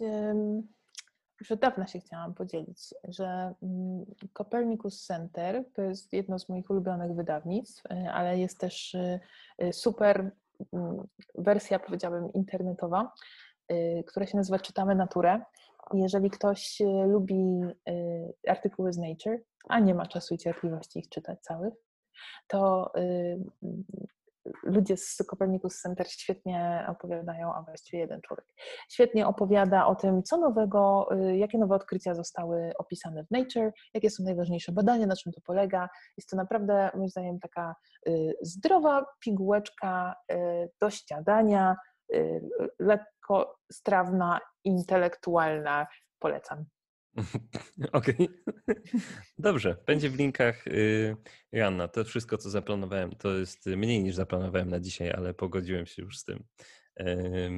Speaker 2: już od dawna się chciałam podzielić, że mm, Copernicus Center to jest jedno z moich ulubionych wydawnictw, e, ale jest też e, e, super mm, wersja, powiedziałabym, internetowa, która się nazywa Czytamy Naturę. Jeżeli ktoś lubi artykuły z Nature, a nie ma czasu i cierpliwości ich czytać całych, to ludzie z Copernicus Center świetnie opowiadają, a właściwie jeden człowiek, świetnie opowiada o tym, co nowego, y, jakie nowe odkrycia zostały opisane w Nature, jakie są najważniejsze badania, na czym to polega. Jest to naprawdę, moim zdaniem, taka y, zdrowa pigułeczka y, do ściadania, lekko strawna, intelektualna. Polecam.
Speaker 1: Okej. Dobrze, będzie w linkach. y, Joanna, to wszystko, co zaplanowałem, to jest mniej niż zaplanowałem na dzisiaj, ale pogodziłem się już z tym. Y,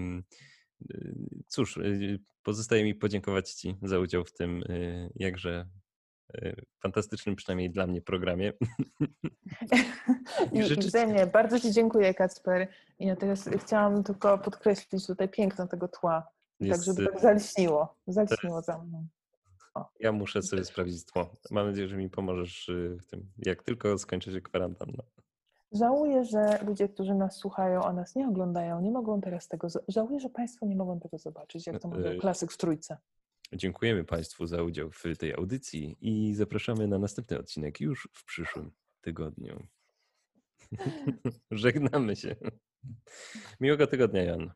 Speaker 1: Cóż, y, pozostaje mi podziękować Ci za udział w tym jakże fantastycznym, przynajmniej dla mnie, programie.
Speaker 2: I, i
Speaker 1: życzyć-
Speaker 2: wzajemnie bardzo Ci dziękuję, Kacper. I ja teraz chciałam tylko podkreślić tutaj piękno tego tła, tak
Speaker 1: Jest,
Speaker 2: żeby
Speaker 1: y,
Speaker 2: tak zalśniło, zalśniło za mną.
Speaker 1: Ja muszę sobie sprawdzić tło. Mam nadzieję, że mi pomożesz y, w tym, jak tylko skończy się kwarantanna.
Speaker 2: Żałuję, że ludzie, którzy nas słuchają, a nas nie oglądają, nie mogą teraz tego. Żałuję, że Państwo nie mogą tego zobaczyć, jak to mówił
Speaker 1: Ej.
Speaker 2: klasyk w trójce.
Speaker 1: Dziękujemy Państwu za udział w tej audycji i zapraszamy na następny odcinek już w przyszłym tygodniu. Żegnamy się. Miłego tygodnia, Jan.